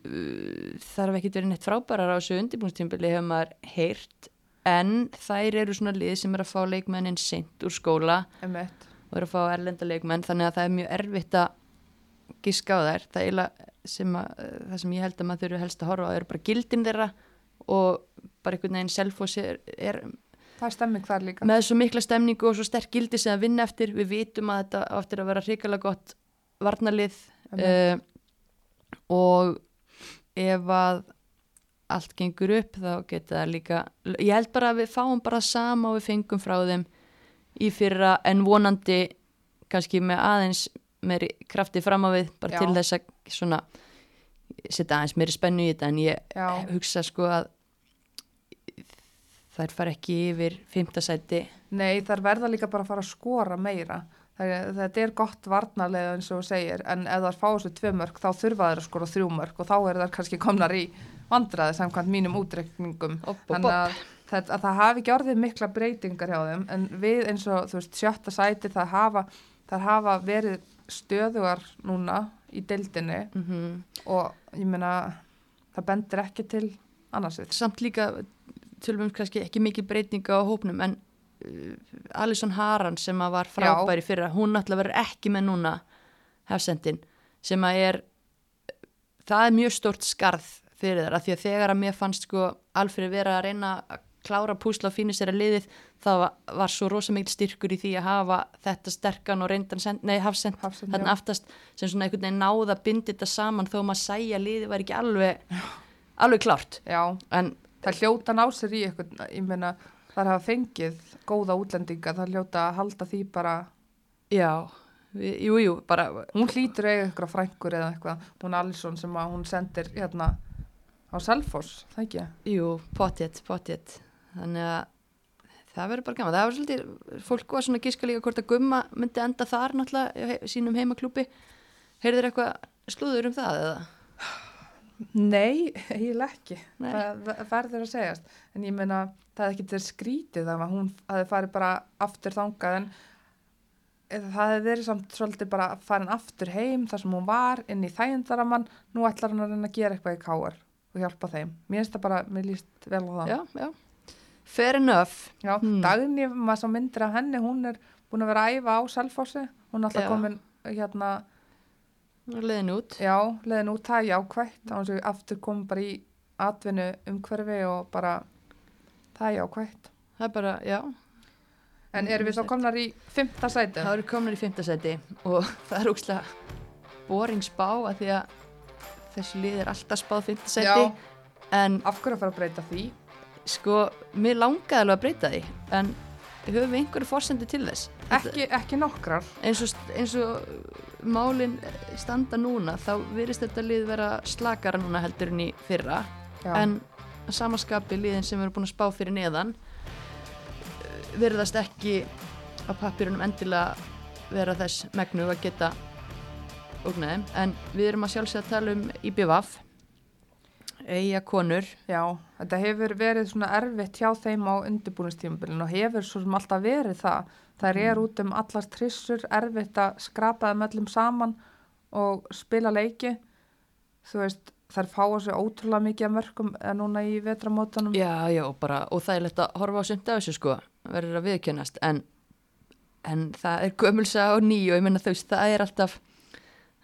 Uh, þarf ekkit verið neitt frábærar á þessu undirbúnstímbili hefur maður heyrt en þær eru svona lið sem er að fá leikmennin seint úr skóla Emmett. og eru að fá erlenda leikmenn þannig að það er mjög erfitt að giska á þær það, er sem að, það sem ég held að maður þurfi helst að horfa á eru bara gildin þeirra og bara einhvern veginn selfos er, er Það stemming þar líka. með svo mikla stemningu og svo sterk gildi sem að vinna eftir við vitum að þetta á eftir að vera hrikalega gott varnalið uh, og ef að allt gengur upp þá geta það líka ég held bara að við fáum bara sama og við fengum frá þeim í fyrra en vonandi kannski með aðeins meiri krafti fram á við bara Já. til þess að svona setja aðeins meiri spennu í þetta en ég Já, hugsa sko að þær fara ekki yfir fimmtasæti nei þar verða líka bara að fara að skora meira. Þetta er gott varnarlega eins og segir en ef það fá þessu tvö mörg þá þurfa þeir að skora þrjú mörg og þá er það kannski komnar í vandraði samkvæmt mínum útreikningum. Þannig að, það, að það hafi ekki orðið mikla breytingar hjá þeim en við eins og þú veist sjötta sæti það hafa, hafa verið stöðugar núna í deildinni mm -hmm. og ég meina það bendir ekki til annarsvið. samt líka tölum við kannski ekki mikið breytinga á hópnum en uh, Alison Haran sem að var frábæri fyrra, hún náttúrulega verður ekki með núna hefsendin sem að er það er mjög stort skarð fyrir þar af því að þegar að mér fannst sko Alfred vera að reyna að klára púsla og fínir sér að liðið það var, var svo rosa mikil styrkur í því að hafa þetta sterkan og reyndan send, nei, hafsend, Hafsend, þarna já. aftast sem svona einhvern veginn náða að bindi þetta saman þó maður sæja að liðið var ekki alveg alveg klárt Já, en það hljóta ná sér í eitthvað, ég meina, þar hafa fengið góða útlendinga, það hljóta að halda því bara, já, jú, jú, bara hún hlýtur eiga eitthvað frængur eða eitthvað, hún Alisson sem hún sendir hérna á Selfoss, það ekki? Jú, potjett, potjett þannig að það verður bara gaman það var svolítið, fólk var svona að giska líka hvort að Gumma myndi enda þar náttúrulega í sínum heimaklúpi heyrðir eitthvað slúður um það eða? Nei, eiginlega ekki, Nei. það, það verður að segjast, en ég meina, það er ekki til skrítið að hún hafi farið bara aftur þangað en það hefði verið samt svolítið bara farin aftur heim þar sem hún var inn í þægindaramann, nú ætlar hann að reyna að gera eitthvað í káar og hjálpa þeim. Mér finnst það bara, mér líst vel á það. Já, já Fair enough Já, Hmm. Dagný, maður svo myndir af henni, hún er búin að vera að æfa á Selfossi, hún er alltaf Já. komin hérna, Leðin út já, leðin út það jákvætt, þá er svo aftur komin bara í atvinnu umhverfi og bara það er jákvætt. Það er bara, já En erum við þá komnar í fymta sæti? Það eru komin í fimmtasæti og [laughs] það er úkslega boring spá að því að þessu lið er alltaf spáð fimmtasæti Já, en af hverju að fara að breyta því? Sko, mér langaði alveg að breyta því en höfum við einhverju forsendu til þess Ekki, ekki nokkrar. eins og, eins og málin standa núna þá virðist þetta lið vera slakara núna heldur en í fyrra Já. en samaskapi liðin sem eru búin að spá fyrir neðan virðast ekki á pappirunum endilega vera þess megnu að geta ógnaðum en við erum að sjálfsögða að tala um IBVF eiga konur Já, þetta hefur verið svona erfitt hjá þeim á undirbúinistímabilin og hefur svo sem alltaf verið það. Það er út um allar trissur, erfitt að skrapa þeim öllum saman og spila leiki. Þú veist, þær fáa sér ótrúlega mikið að mörgum eh, núna í vetramótanum. já, já, bara, og það er lett að horfa á sumt af þessu sko, verður að viðkjönast en, en það er gömulsa og ný og ég menna veist, það er alltaf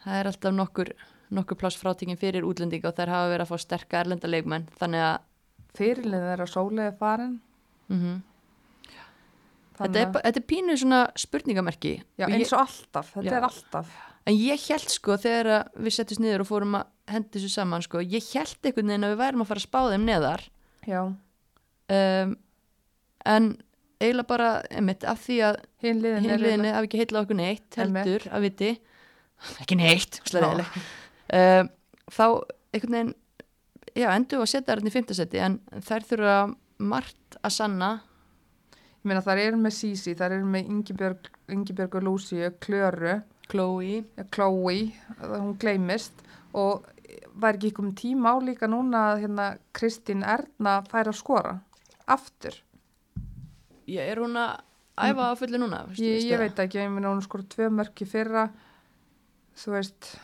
það er alltaf nokkur nokkur pláss frátingin fyrir útlendinga og þær hafa verið að fá sterka erlenda leikmenn. Þannig að Fyrirlið þeirra sóliði farin. mm þetta, er, þetta er pínu svona spurningamerki. Já, eins og alltaf, þetta Já. er alltaf. En ég held sko þegar að við settist niður og fórum að hendi þessu saman sko, ég held einhvern veginn að við værum að fara að spá þeim neðar. Já, um, en eiginlega bara, einmitt, af því að er hinliðinni hafi ekki heitlað okkur neitt heldur að viti. Ekki neitt, slæðileg um, þá einhvern veginn já, endur við að setja þarna í fimmtasetti en þær þurfa margt að sanna. Ég meina þar eru með Sisi, þar eru með Ingibjörg, Ingibjörg og Lúsíu, Klöru, Chloe. Chloe, hún gleymist. Og var ekki ykkur tíma á líka núna að hérna Kristín Erna fær að skora aftur. ég er hún að æfa á fullu núna Ég, ég veit ekki, ég meina hún skora tvö mörki fyrra, þú veist,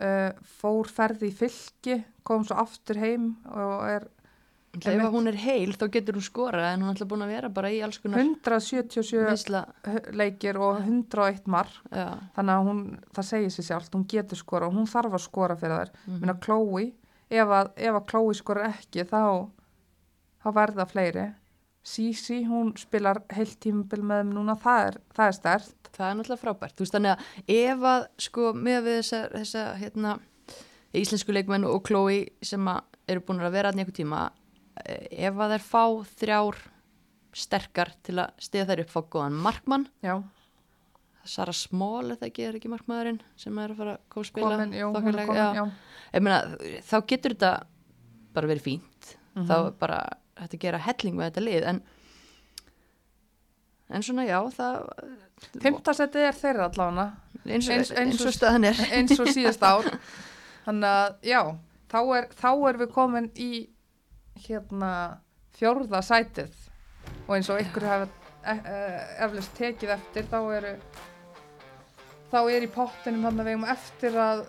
uh, fór ferði í fylki, kom svo aftur heim og er ef hún er heil þá getur hún skora en hún er alltaf búin að vera bara í alls konar 177 meðsla leikir og 101 mark. já, þannig að hún, það segir sér sjálft, hún getur skora og hún þarf að skora fyrir þær. Mm Mhm. Minna Chloe, ef að, ef að Chloe skora ekki þá, þá verða fleiri. Sisi, hún spilar heilt tímabil með þeim núna, það er, það er stert. Það er náttúrulega frábært þú veist þannig að ef að sko með við þessa, þessa hérna, íslensku leikmenn og Chloe sem eru búin að vera að einhver tíma eh, ef að þær fá þrjár sterkar til að stiða þær upp fá góðan markmann Já, Sara Small, þetta ekki er ekki markmaðurinn sem er að fara að koma að spila komin, þokkalega, komin, já. já. Meina, þá getur þetta bara verið fínt Mhm. þá er bara hægt að gera helling með þetta lið en en svona já það, Fymtasettið er þeirra allavega, eins, Eins- eins, og staðan er. eins og síðast ár. [laughs] Þannig að, já, þá er, þá er við komin í hérna fjórða sætið. Og eins og ykkur hafa e e eflust tekið eftir þá eru þá er í pottinum hann að við eigum eftir að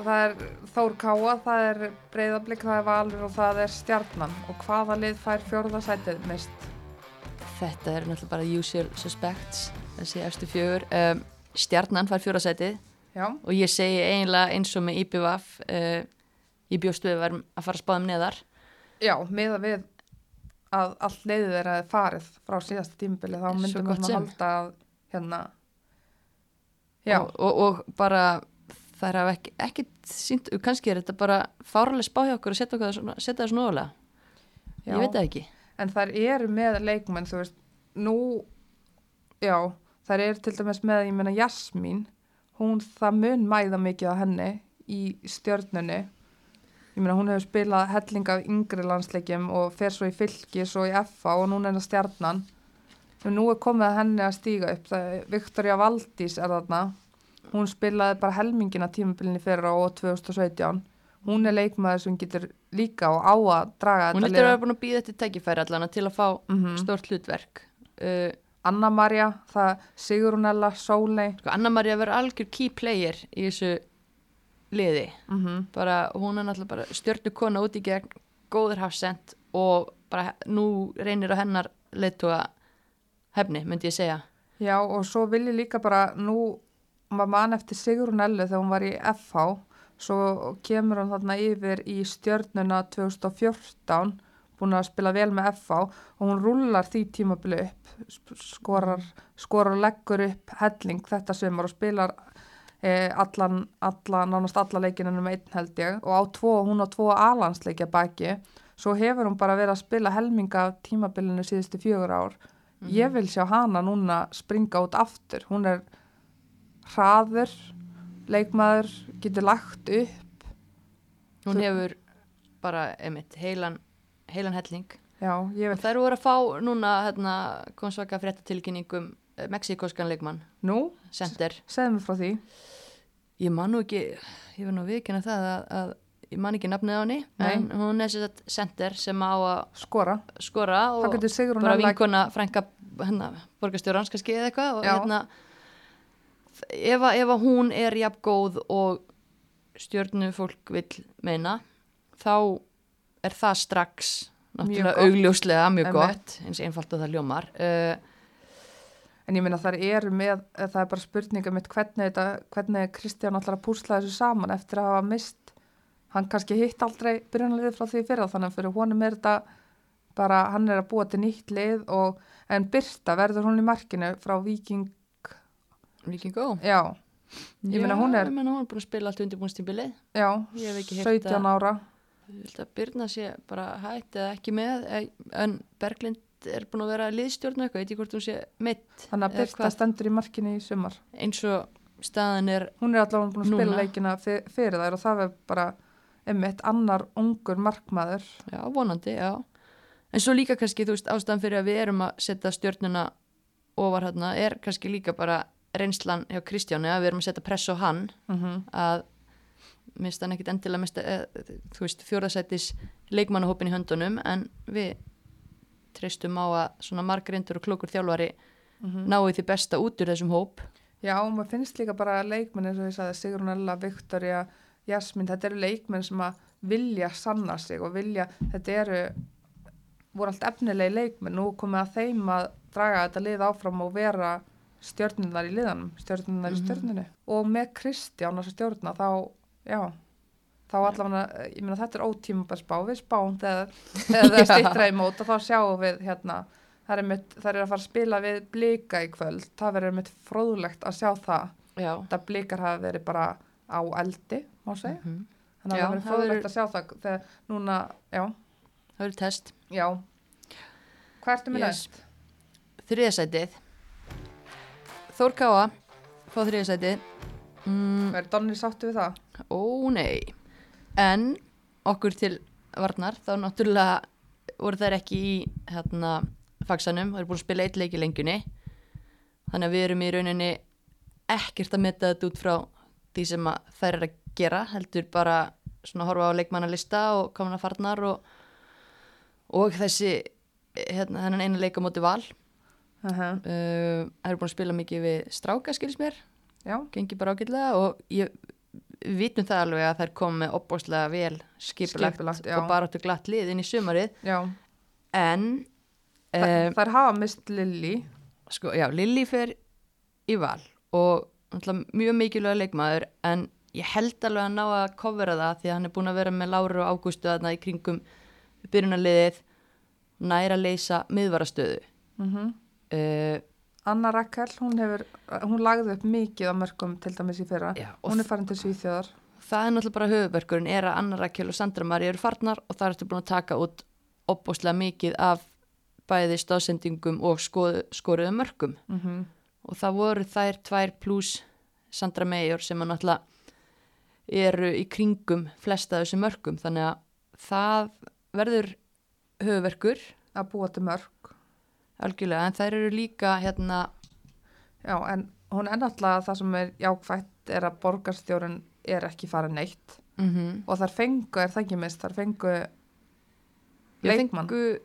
það er Þór Káa, það er Breiðablík, það er Valur og það er Stjarnan. Og hvaða lið fær fjórðasætið mist? Þetta er náttúrulega bara usual suspects, þessi eftir fjögur. Um, stjarnan fær fjórasætið og ég segi eiginlega eins og með IPVF, uh, ég bjóst við að að fara að spáða um neðar. já, miða við að allt leiðið er að farið frá síðasta tímubili þá myndum við að halda að hérna Já, Og, og, og bara það er ekki, ekki sínt, kannski er þetta bara fáraleg spá hjá okkur að setja, það svona ólega. Ég veit það ekki. En þær eru með leikmenn þú veist, nú já, þær eru til dæmis með ég meina Jasmín, hún það mun mæða mikið á henni í stjörnunni. Ég meina hún hefur spilað helling af yngri landsleikjum og fer svo í fylki, svo í FA og núna er það stjarnan. Og nú er komið henni að stíga upp það, Viktoria Valdís er þarna. Hún spilaði bara helmingina tímabilinu fyrir á 2017 hún er leikmaður sem getur líka og á að draga Hún þetta lítur að vera búin að býða þetta tækifæri allan til að fá Mhm. stórt hlutverk. Uh, Anna-Maria, það Sigrunella, Sóley sko, Anna-Maria verður algjör key player í þessu liði. mm -hmm. Bara, hún er náttúrulega bara stjörnu kona út í gegn, góður hafsend og bara nú reynir á hennar leiðtúa hefni, myndi ég segja. Já og svo vil ég líka bara nú maður man eftir Sigrunellu þegar hún var í FH svo kemur hún þarna yfir í stjörnuna 2014 búin að spila vel með FH og hún rullar því tímabili upp skorar, skorar og leggur upp helling þetta sumar og spilar eh, allan, allan, nánast alla leikinunum einn held ég og á tvo, hún á tvo alansleikja baki. Svo hefur hún bara verið að spila helminga tímabilinu síðustu fjögur ár. Ég vil sjá hana núna springa út aftur. Hún er hraður leikmaður, getur lagt upp. Hún hefur bara, einmitt, heilan, heilan helling. já, Og þær voru að fá núna, hérna, kom svaka fréttatilkynningum uh, mexikoskan leikmann, nú, Sender. segðu mig frá því. Ég man nú ekki, ég var nú viðkynna það að, að ég man ekki nafnið á henni, en hún er sér að Sender sem á að skora, skora og bara vinkona frænka hérna, borgarstjórans kannski eða eitthvað og Já. hérna ef, að- ef að hún er jafn góð og stjórnu fólk vil meina þá er það strax náttúrulega augljóslega mjög gott. Eins einfalt og það ljómar uh, en ég minna þar eru með það er bara spurninga mitt hvernig, þetta, hvernig Kristján allar að púsla þessu saman eftir að hafa mist hann kannski hitt aldrei byrjunarlið frá því fyrir þannig að fyrir honum er þetta bara hann er að búa til nýtt lið og en Birta verður hún í markinu frá Viking Viking Go já, Ég meina, hún er- ég meina, hún er búin að spila allt undirbúinstímbilið já, Ég hef ekki heyrt 17 að- ára Ég held að Byrna sé bara hætt eða ekki með en Berglind er búin að vera liðstjórn eitthvað, ég veit ekki hvort hún sé meitt þannig að hvað? stendur í markinu í sumar eins og staðan er hún er allavega búin að spila Núna. leikina fyr, fyrir þær og það er bara einmitt annar ungur markmaður Já, vonandi, já. En svo líka kannski, þú veist, ástæðan fyrir að við erum að setja stjörnuna ofar hérna er kannski líka bara reynslan hjá Kristjáni að við erum að setja press á hann mm -hmm. að minnst hann ekkit endilega mista, eh, þú veist, fjórðasættis leikmannahópin í höndunum en við treystum á að svona margrindur og klókur þjálfari náu því besta út úr þessum hóp. Já, og maður finnst líka bara leikmenn eins og ég sagði Sigrun Ella, Viktoria, Jasmín þetta eru leikmenn sem að vilja sanna sig og vilja, þetta eru voru allt efnilegi leikmenn nú komið að þeim að draga þetta lið áfram og vera stjörnunar í liðanum stjörnunar í Mhm. stjörnunni og með Kristján þessu stjörna þá, já þá allavega, ég meina þetta er ótímabæð spá við spáum þegar, það [laughs] stýttra í mót og þá sjáum við hérna það er, mitt, það er að fara að spila við blika í kvöld, það verður mitt fróðlegt að sjá það, Já. þetta blikar hafa verið bara á eldi, má segja Mhm. þannig að Já, það verður það fróðlegt að sjá það þegar núna, já, Það verður test. já hvað ertu með Yes. næst? Þriðasætið. Þór Káa, fá þriðasætið. Mm, Verður Donni sáttu við það? Ó nei, en okkur til varnar þá náttúrulega voru þær ekki í hérna faksanum, það eru búin að spila eitt leik í lengjunni þannig að við erum í rauninni ekkert að meta þetta út frá því sem að þær eru að gera heldur bara svona horfa á leikmannalista og komin að farnar og, og þessi hérna, þennan einu leik á val Uh -huh. uh, það eru búin að spila mikið við stráka skils mér. Já, gengi bara ágætlega og ég vitum það alveg að þær kom með opbóðslega vel skipulagt, Skipulagt, og bara áttu glatt lið inn í sumarið. Já. en Þa, um, þær hafa mist Lilli sko, já, Lilli fer í val og mjög mikilvæg leikmaður en ég held alveg að ná að kofera það því að hann er búin að vera með Láru og Ágústu þarna í kringum byrjunarliðið næra að leysa miðvarastöðu. Mm uh, Anna Rakel, hún hefur hún lagði upp mikið á mörgum til dæmis í fyrra. Já, hún er farin til Svíþjóðar. Það er náttúrulega bara höfuverkurinn er að Anna Rakel og Sandra Mari eru farnar og það ertu búin að taka út opbóslega mikið af bæði stóðsendingum og skoð, skoruðu mörgum mm -hmm. og það voru þær tvær pluss Sandra Meijor sem að náttúrulega eru í kringum flesta af þessu mörgum þannig að það verður höfuverkur að búa til mörg algjörlega en þær eru líka hérna já, en hún er náttúrulega það sem er jákvætt er að borgarstjórun er ekki farið neitt mm -hmm. og þar fengu, er það ekki mist, þar fengu leikmann fengu,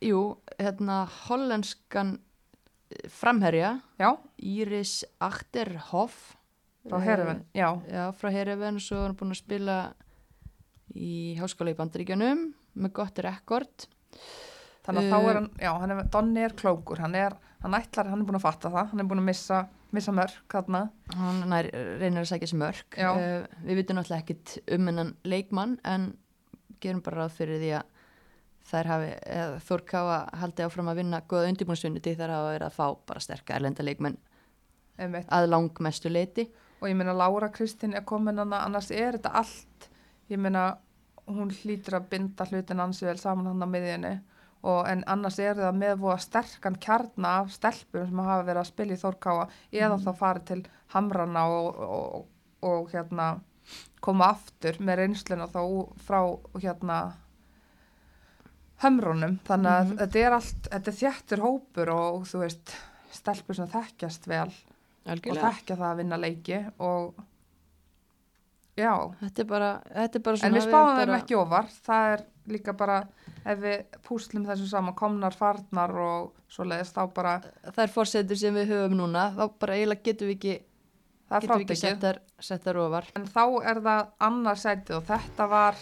jú, hérna hollenskan eh, framherja já, Íris Achterhoff frá Herifin, já, Já, frá Herefin svo er hann búin að spila í háskóla í Bandaríkjunum með gott rekord. Þannig að Uh, þá er hann já, hann er, Donni er klókur, hann er hann ætlar, hann er búin að fatta það, hann er búin að missa missa mörg, þarna Hann nær, reynir að sækja sér mörg. Uh, við vitum náttúrulega ekkit um hennan leikmann en gerum bara ráð fyrir því að þær hafi, eða Þór Káa haldi áfram að vinna góða undirbúinsunni til þær hafa verið að fá bara sterka erlenda leikmenn einmitt. að langmestu leiti. og ég meina Lára Kristín er komin annars er þetta allt ég meina hún hlýtur að binda hlutin ansi vel saman hann á miðjunni og en annars er það með voða sterkan kjarna af stelpum sem hafa verið að spila í Þórkáa eða þá farið til Hamrana og, og, og hérna koma aftur með reynsluna þá frá hérna hömrunum þannig að Mhm. þetta er allt, þetta er þjættur hópur og þú veist stelpur sem þekkjast vel og Algjörlega. þekkja það að vinna leiki og já, Þetta er bara, þetta er bara svona en við spáum þeim bara- ekki ofar það er líka bara ef við púslum þessu saman komnar farnar og svoleiðis þá bara Það er fórsetur sem við höfum núna, þá bara eiginlega getum við ekki getum við ekki settar, ofar. En þá er það annars sætið og þetta var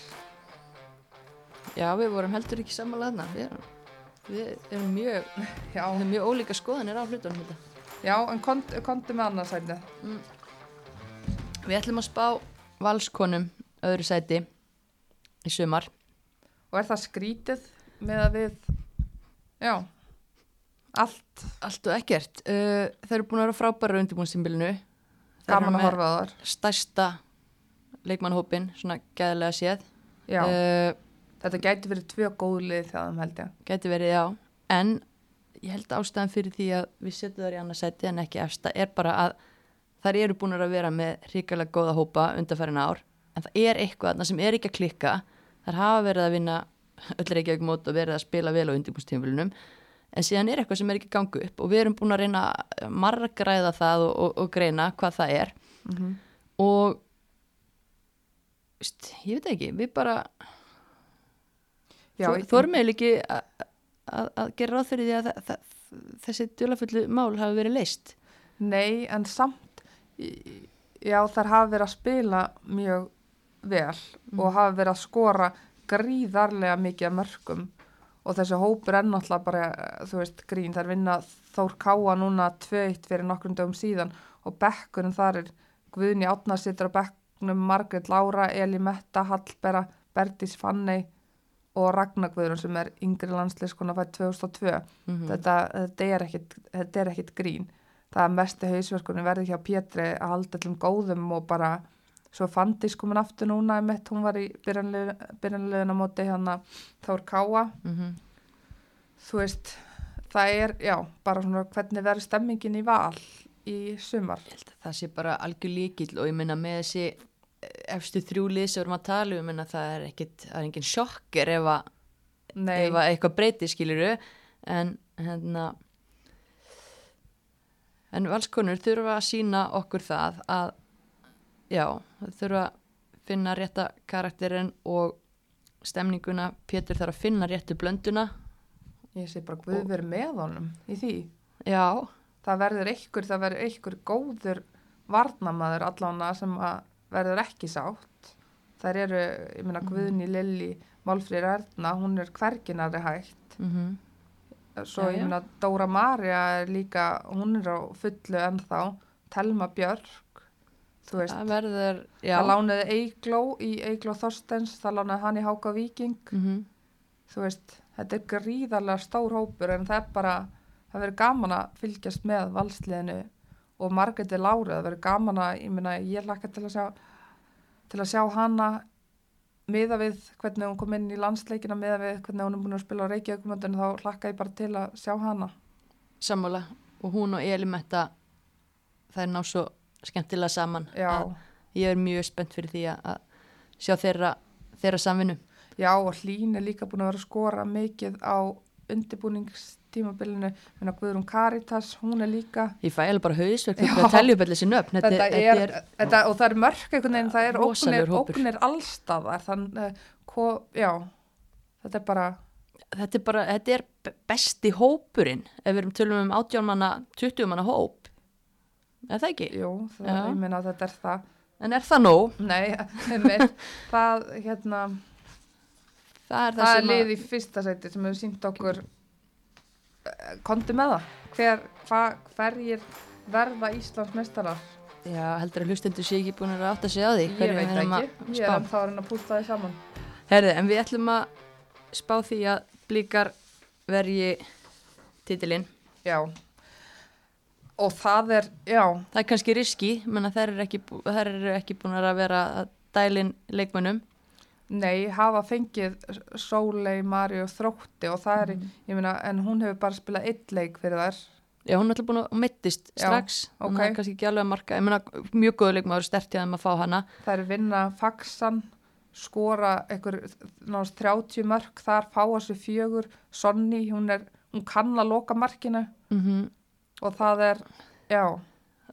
já við vorum heldur ekki þarna. Við erum, við erum mjög [laughs] við erum mjög ólíka skoðanir á hlutunum þetta. já en konti kont með annars sætið. Við ætlum að spá valskonum öðru sæti í sumar og er það skrítið með að við já allt? Allt og ekkert. Uh, þeir eru búin að vera frábæra undirbúinsimbilinu gaman að horfa þar stærsta leikmannhópin svona gæðilega séð. Uh, þetta gæti verið tvö góð lið þegar þeim held ég. Gæti verið já. En ég held ástæðan fyrir því að við setjum þar í annað sæti en ekki efsta er bara að þær eru búin að vera með hrikalega góða hópa undanfærin ár. En það er eitthvað sem er ekki að klikka þær hafa verið að vinna öll reykjavík mót og verið að spila vel á undirbústíðumfélunum en síðan er eitthvað sem er ekki að ganga upp og við erum búin að reyna margræða það og, og, og greina hvað það er mm -hmm. og veist, ég veit ekki, við bara já, Þó- ég- þorum eiginlega ekki að- gera ráð fyrir því að þa- þa- þessi djólafullu mál hafi verið leist Nei, en samt, já þær hafa verið að spila mjög vel og hafa verið að skora gríðarlega mikið af mörgum og þessi hópur er náttúrulega bara, eh, þú veist, grín, þær vinna Þór Káa núna 2-1 fyrir nokkrum dögum síðan og bekkurinn þar er Guðni Átna sittur á bekknum, Margrét Lára, Eli Metta, Hallbera, Berdís Fanney og Ragnar Guðrun sem er yngri landsliðskona fætt 2002 mm þetta, þetta, er ekkit, þetta er ekkit grín. Það er mestu hausverkunni verði hjá Pétri að halda allum góðum og bara svo fandis komin aftur núna einmitt, hún var í byrjanleguna móti hérna Þór Káa. -hmm. þú veist, það er já, bara svona hvernig verður stemmingin í val í sumar? Það sé bara algjör líkill og ég minna með þessi eh, efstu þrjúlið sem við erum að tala um ég minna það er ekkit, það er engin sjokker ef að, ef að eitthvað breyti skiluru en hérna en valskonur þurfa að sína okkur það að já, þau þurfa að finna rétta karakterinn og stemninguna, Pétur þarf að finna réttu blönduna. Ég sé bara Guð verið með honum í því. Já, það verður einhver, það verður einhver góður varnamaður allána sem verður ekki sátt. Þær eru, ég meina Mhm. Guðni Lilli Málfrýr Erna, hún er hverginari hægt. Mm svo Já, ég meina Dóra Maria er líka, hún er á fullu ennþá, Telma Björk veist, það verður, já. Það lánaði Eigló í Eigló Þorstens, það lánaði hann í Háka Víking. Mm þú veist, þetta er gríðarlega stór hópur en það er bara, það verður gaman að fylgjast með valsliðinu og Margreti Láru, það verður gaman að ég meina, ég lakka til að sjá til að sjá hana miða við hvernig hún kom inn í landsleikina miða við hvernig hún er búin að spila á Reykjavíkumöndinu þá lakka ég bara til að sjá hana. Sammála. Og hún og Elimetta það er ná svo skemmtilega saman. Ég er mjög spennt fyrir því að- sjá þeirra, þeirra samvinnu. Já og Hlín er líka búin að vera að skora mikið á undirbúningstímabilinu. Minna Guðrún Karitas, hún er líka ég fæ alveg bara hausverk Já. fyrir að telja upp allir sinni upp þetta, þetta er, þetta, og það er mörk einhvern veginn, það er hópur. ógnir allstaðar þannig, uh, hvo, já þetta er bara, þetta er bara, þetta er be- besti hópurinn ef við erum tölum um 18 manna 20 manna hóp er það ekki? jú, það, ég meina að þetta er það. En er það nóg? [laughs] nei, einmitt, það hérna, það er það, er lið í fyrsta seti sem hefur sínt okkur uh, kondi með það. Hver, hva, hverjir verða Íslands mestarar já, heldur að hlustendur sé ekki búin að átta sig á því. Ég veit ekki, ég er ennþá að pústa því saman. Herði, en við ætlum að spá því að blíkar verji titilinn. já og það er, já Það er kannski riski, menn að þær eru ekki, eru ekki búin að vera dælin leikmönnum. Nei, hafa fengið Sólei, Mari og Þrótti og það er, ég meina, en hún hefur bara spilað eitt leik fyrir þær. Já, hún er alltaf búin að mittist Já, strax, ok. hún er kannski ekki alveg að marka, ég meina mjög góðu leikmaður stert hjá þeim að fá hana. Það er vinna Faxan, skora einhver náðast 30 mörg, þar fá þessu fjögur, Sonni, hún er, hún kann að loka markinu Mm og það er, já,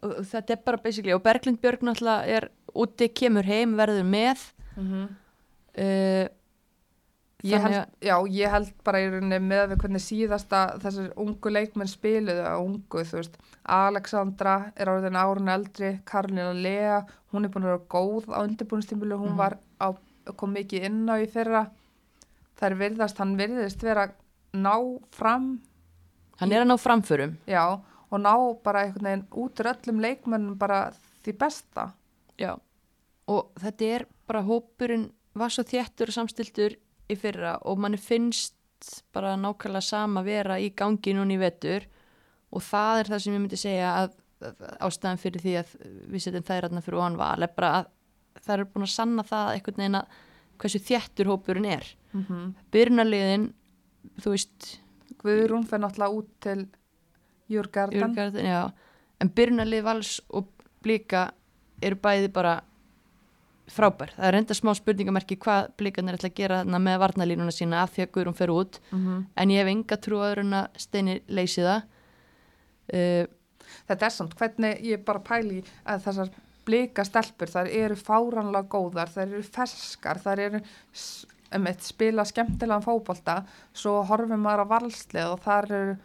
þetta er bara basically, og Berglind Björg náttúrulega er úti, kemur heim, verður með. Uh, Ég held, já, ég held bara í rauninni með við hvernig síðasta þessar ungu leikmenn spiluðu að ungu, þú veist, Alexandra er orðin árun eldri, Karolina Lea, hún er búin að vera góð á undirbúinstímulu, hún Mhm. var á, kom mikið inn á í fyrra, það er virðast, hann virðist vera að ná fram, hann er að ná framförum. já, og ná bara einhvern veginn út úr öllum leikmennum bara því besta. Já, og þetta er bara hópurinn var svo þéttur og samstiltur í fyrra og manni finnst bara nákvæmlega sama vera í gangi núna í vetur og það er það sem ég myndi segja að, að ástæðan fyrir því að við setjum þær aðna fyrir val er bara að það er búin að sanna það einhvern veginn að hversu þéttur hópurinn er. Mm -hmm. Byrjunarliðin, þú veist, Guðrún fer náttúrulega út til Já, en byrjunarlið vals og blíka eru bæði bara frábær. Það er enda smá spurningamerki hvað blíkarnir ætla að gera þarna með varnalínuna sína af því að Guðrún fer út. Mm -hmm. en ég hef enga trú að öðrun að steini leysi það. Uh, Þetta er samt, hvernig ég bara pæli að þessar blika stelpur, þær eru fáranlega góðar, þær eru ferskar, þær eru s- einmitt, spila skemmtilegan fótbolta, svo horfum maður á valslið og þar eru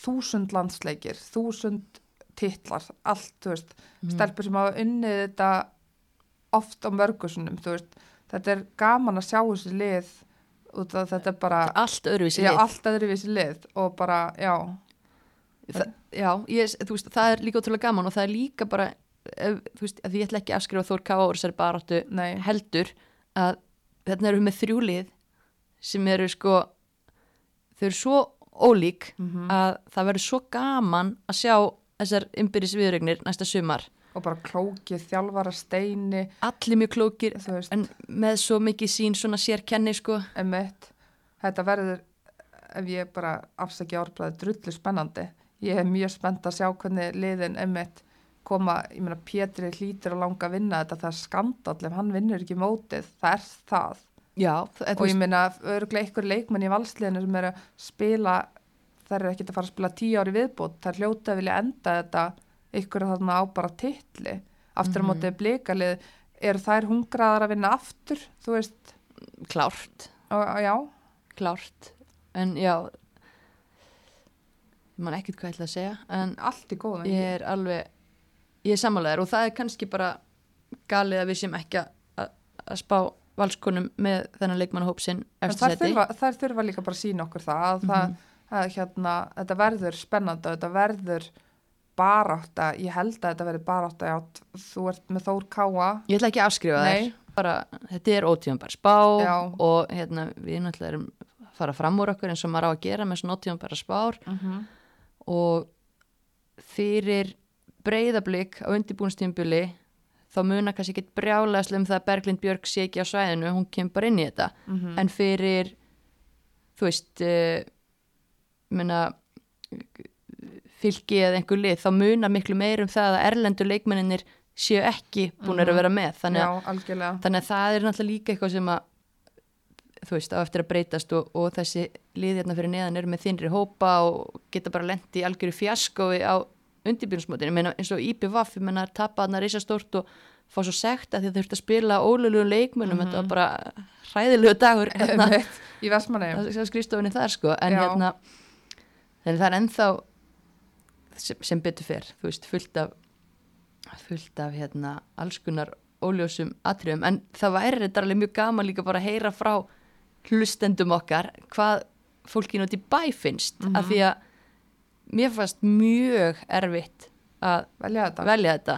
þúsund landsleikir, þúsund titlar, allt, þú veist, Mhm. stelpur sem hafa unnið þetta oft á mörgusunum, þú veist, þetta er gaman að sjá þessi lið út af þetta bara, allt öðruvísi já, lið. allt öðruvísi lið og bara, já, Þa, já, ég, þú veist, það er líka ótrúlega gaman og það er líka bara þú veist, að ég ætla ekki að afskrifa Þór Káa úr þessari baráttu nei, heldur að þarna eru við með þrjúlið sem eru sko þau eru svo ólík mm að það verður svo gaman að sjá þessar ymbyrðis viðregnir næsta sumar. Og bara klókið, þjálfara steini, allir mjög klókir en með svo mikið sín svona sérkenni sko. Emitt, þetta verður, ef ég bara afsækja árblæði, drullu spennandi. Ég er mjög spennt að sjá hvernig liðin emitt koma, ég meina Pétri hlýtur að langa að vinna þetta, það er skandall ef hann vinnur ekki mótið, það er það. Já, og ég meina, örgulega ykkur leikmenn í valsliðinu sem eru að spila, þær eru ekkert að fara að spila tíu ári viðbót, þær hljóta að vilja enda þetta ykkur þarna á bara titli. Aftur á Mhm. mótið blikalið, eru þær hungraðar að vinna aftur, þú veist, klárt og, klárt en já ég man ekkert hvað ég ætla að segja en allt í góðan. ég er alveg ég er sammálaður og það er kannski bara galið að við sem ekki að, að spá valskonum með þennan leikmannahóp sinn En eftir seti þurfa, þær þurfa líka bara að sína okkur það að, það, Mhm. að hérna, þetta verður spennandi og þetta verður barátta, ég held að þetta verður barátta, já, t- þú ert með Þór Káa, Ég ætla ekki að afskrifa þær. Bara, þetta er ótíðan bara spá Já. og hérna, við náttúrulega erum að fara fram úr okkur eins og maður á að gera með svona ótíðan bara spár. Mm og fyrir breyðablík á undirbúinstímbili þá muna kannski ekki brjálega um það að Berglind Björk sé ekki á svæðinu hún kemur bara inn í þetta. Mhm. en fyrir þú veist uh, muna fylgi eða einhver lið þá muna miklu meir um það að erlendur leikmenninir séu ekki búin að vera með. Þannig að, já, þannig að það er náttúrulega líka eitthvað sem að þú veist, á eftir að breytast og, og þessi lið hérna fyrir neðan eru með þinri hópa og geta bara lendi í algjöru fjaskói á undirbjörnsmótinu, ég meina eins og IPVAF ég meina tapa þarna reysa stórt og fá svo sekt að þið þurft að spila ólulegu leikmunum, Mhm. þetta var bara hræðilegu dagur [laughs] hérna, í Vestmanni, það skrifstofinni þar sko en Já. hérna það er ennþá sem, sem betur fer, þú veist, fullt af fullt af hérna allskunnar óljósum atriðum en það væri þetta alveg mjög gaman líka bara að heyra frá hlustendum okkar hvað fólkinu út í bæ finnst Mhm. af því að mér fannst mjög erfitt að velja þetta, velja þetta.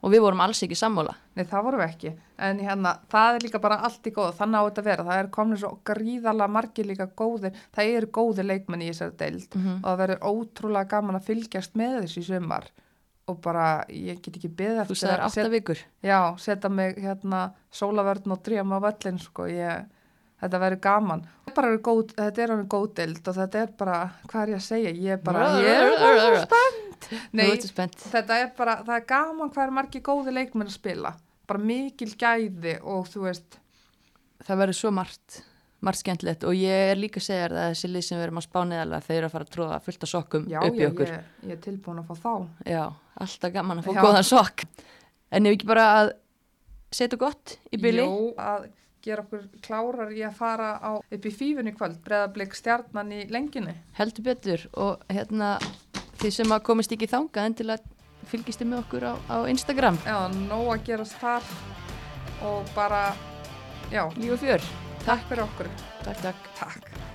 Og við vorum alls ekki sammála. Nei það vorum við ekki, en hérna, það er líka bara allt í góð, þannig á þetta að vera, það er komin svo gríðalega margir líka góðir, það eru góðir leikmenn í þessari deild mm og það verður ótrúlega gaman að fylgjast með þessu í sumar og bara, ég get ekki þú eftir sagðir að átta vikur. Já, setja mig hérna sólavörn og dríma á völlin sko, ég, þetta verður gaman. Þetta er góð, þetta er hann góð dild og þetta er bara, hvað er ég að segja, ég er bara, ég er spennt. Nei, þetta er bara, það er gaman hvað er margir góði leikmenn að spila, bara mikil gæði og þú veist, það verður svo margt margt skemmtilegt og ég er líka að segja þér að þessi lið sem við erum að spá neðalega þeir eru að fara að tróða fullt af sokkum já, upp í okkur ég, ég er tilbúin að fá þá. já, alltaf gaman að fá Já. góðan sokk en ef ekki bara að setja gott í byli Jó, að gera okkur klárar í að fara á, upp í fífunni kvöld, breðablik stjarnan í lenginni. heldur betur og hérna þið sem að komist ekki þangað endilega fylgist þið með okkur á, á Instagram Já, nóg að gerast þar og bara, já, líf og fjör, takk fyrir okkur. takk takk Takk.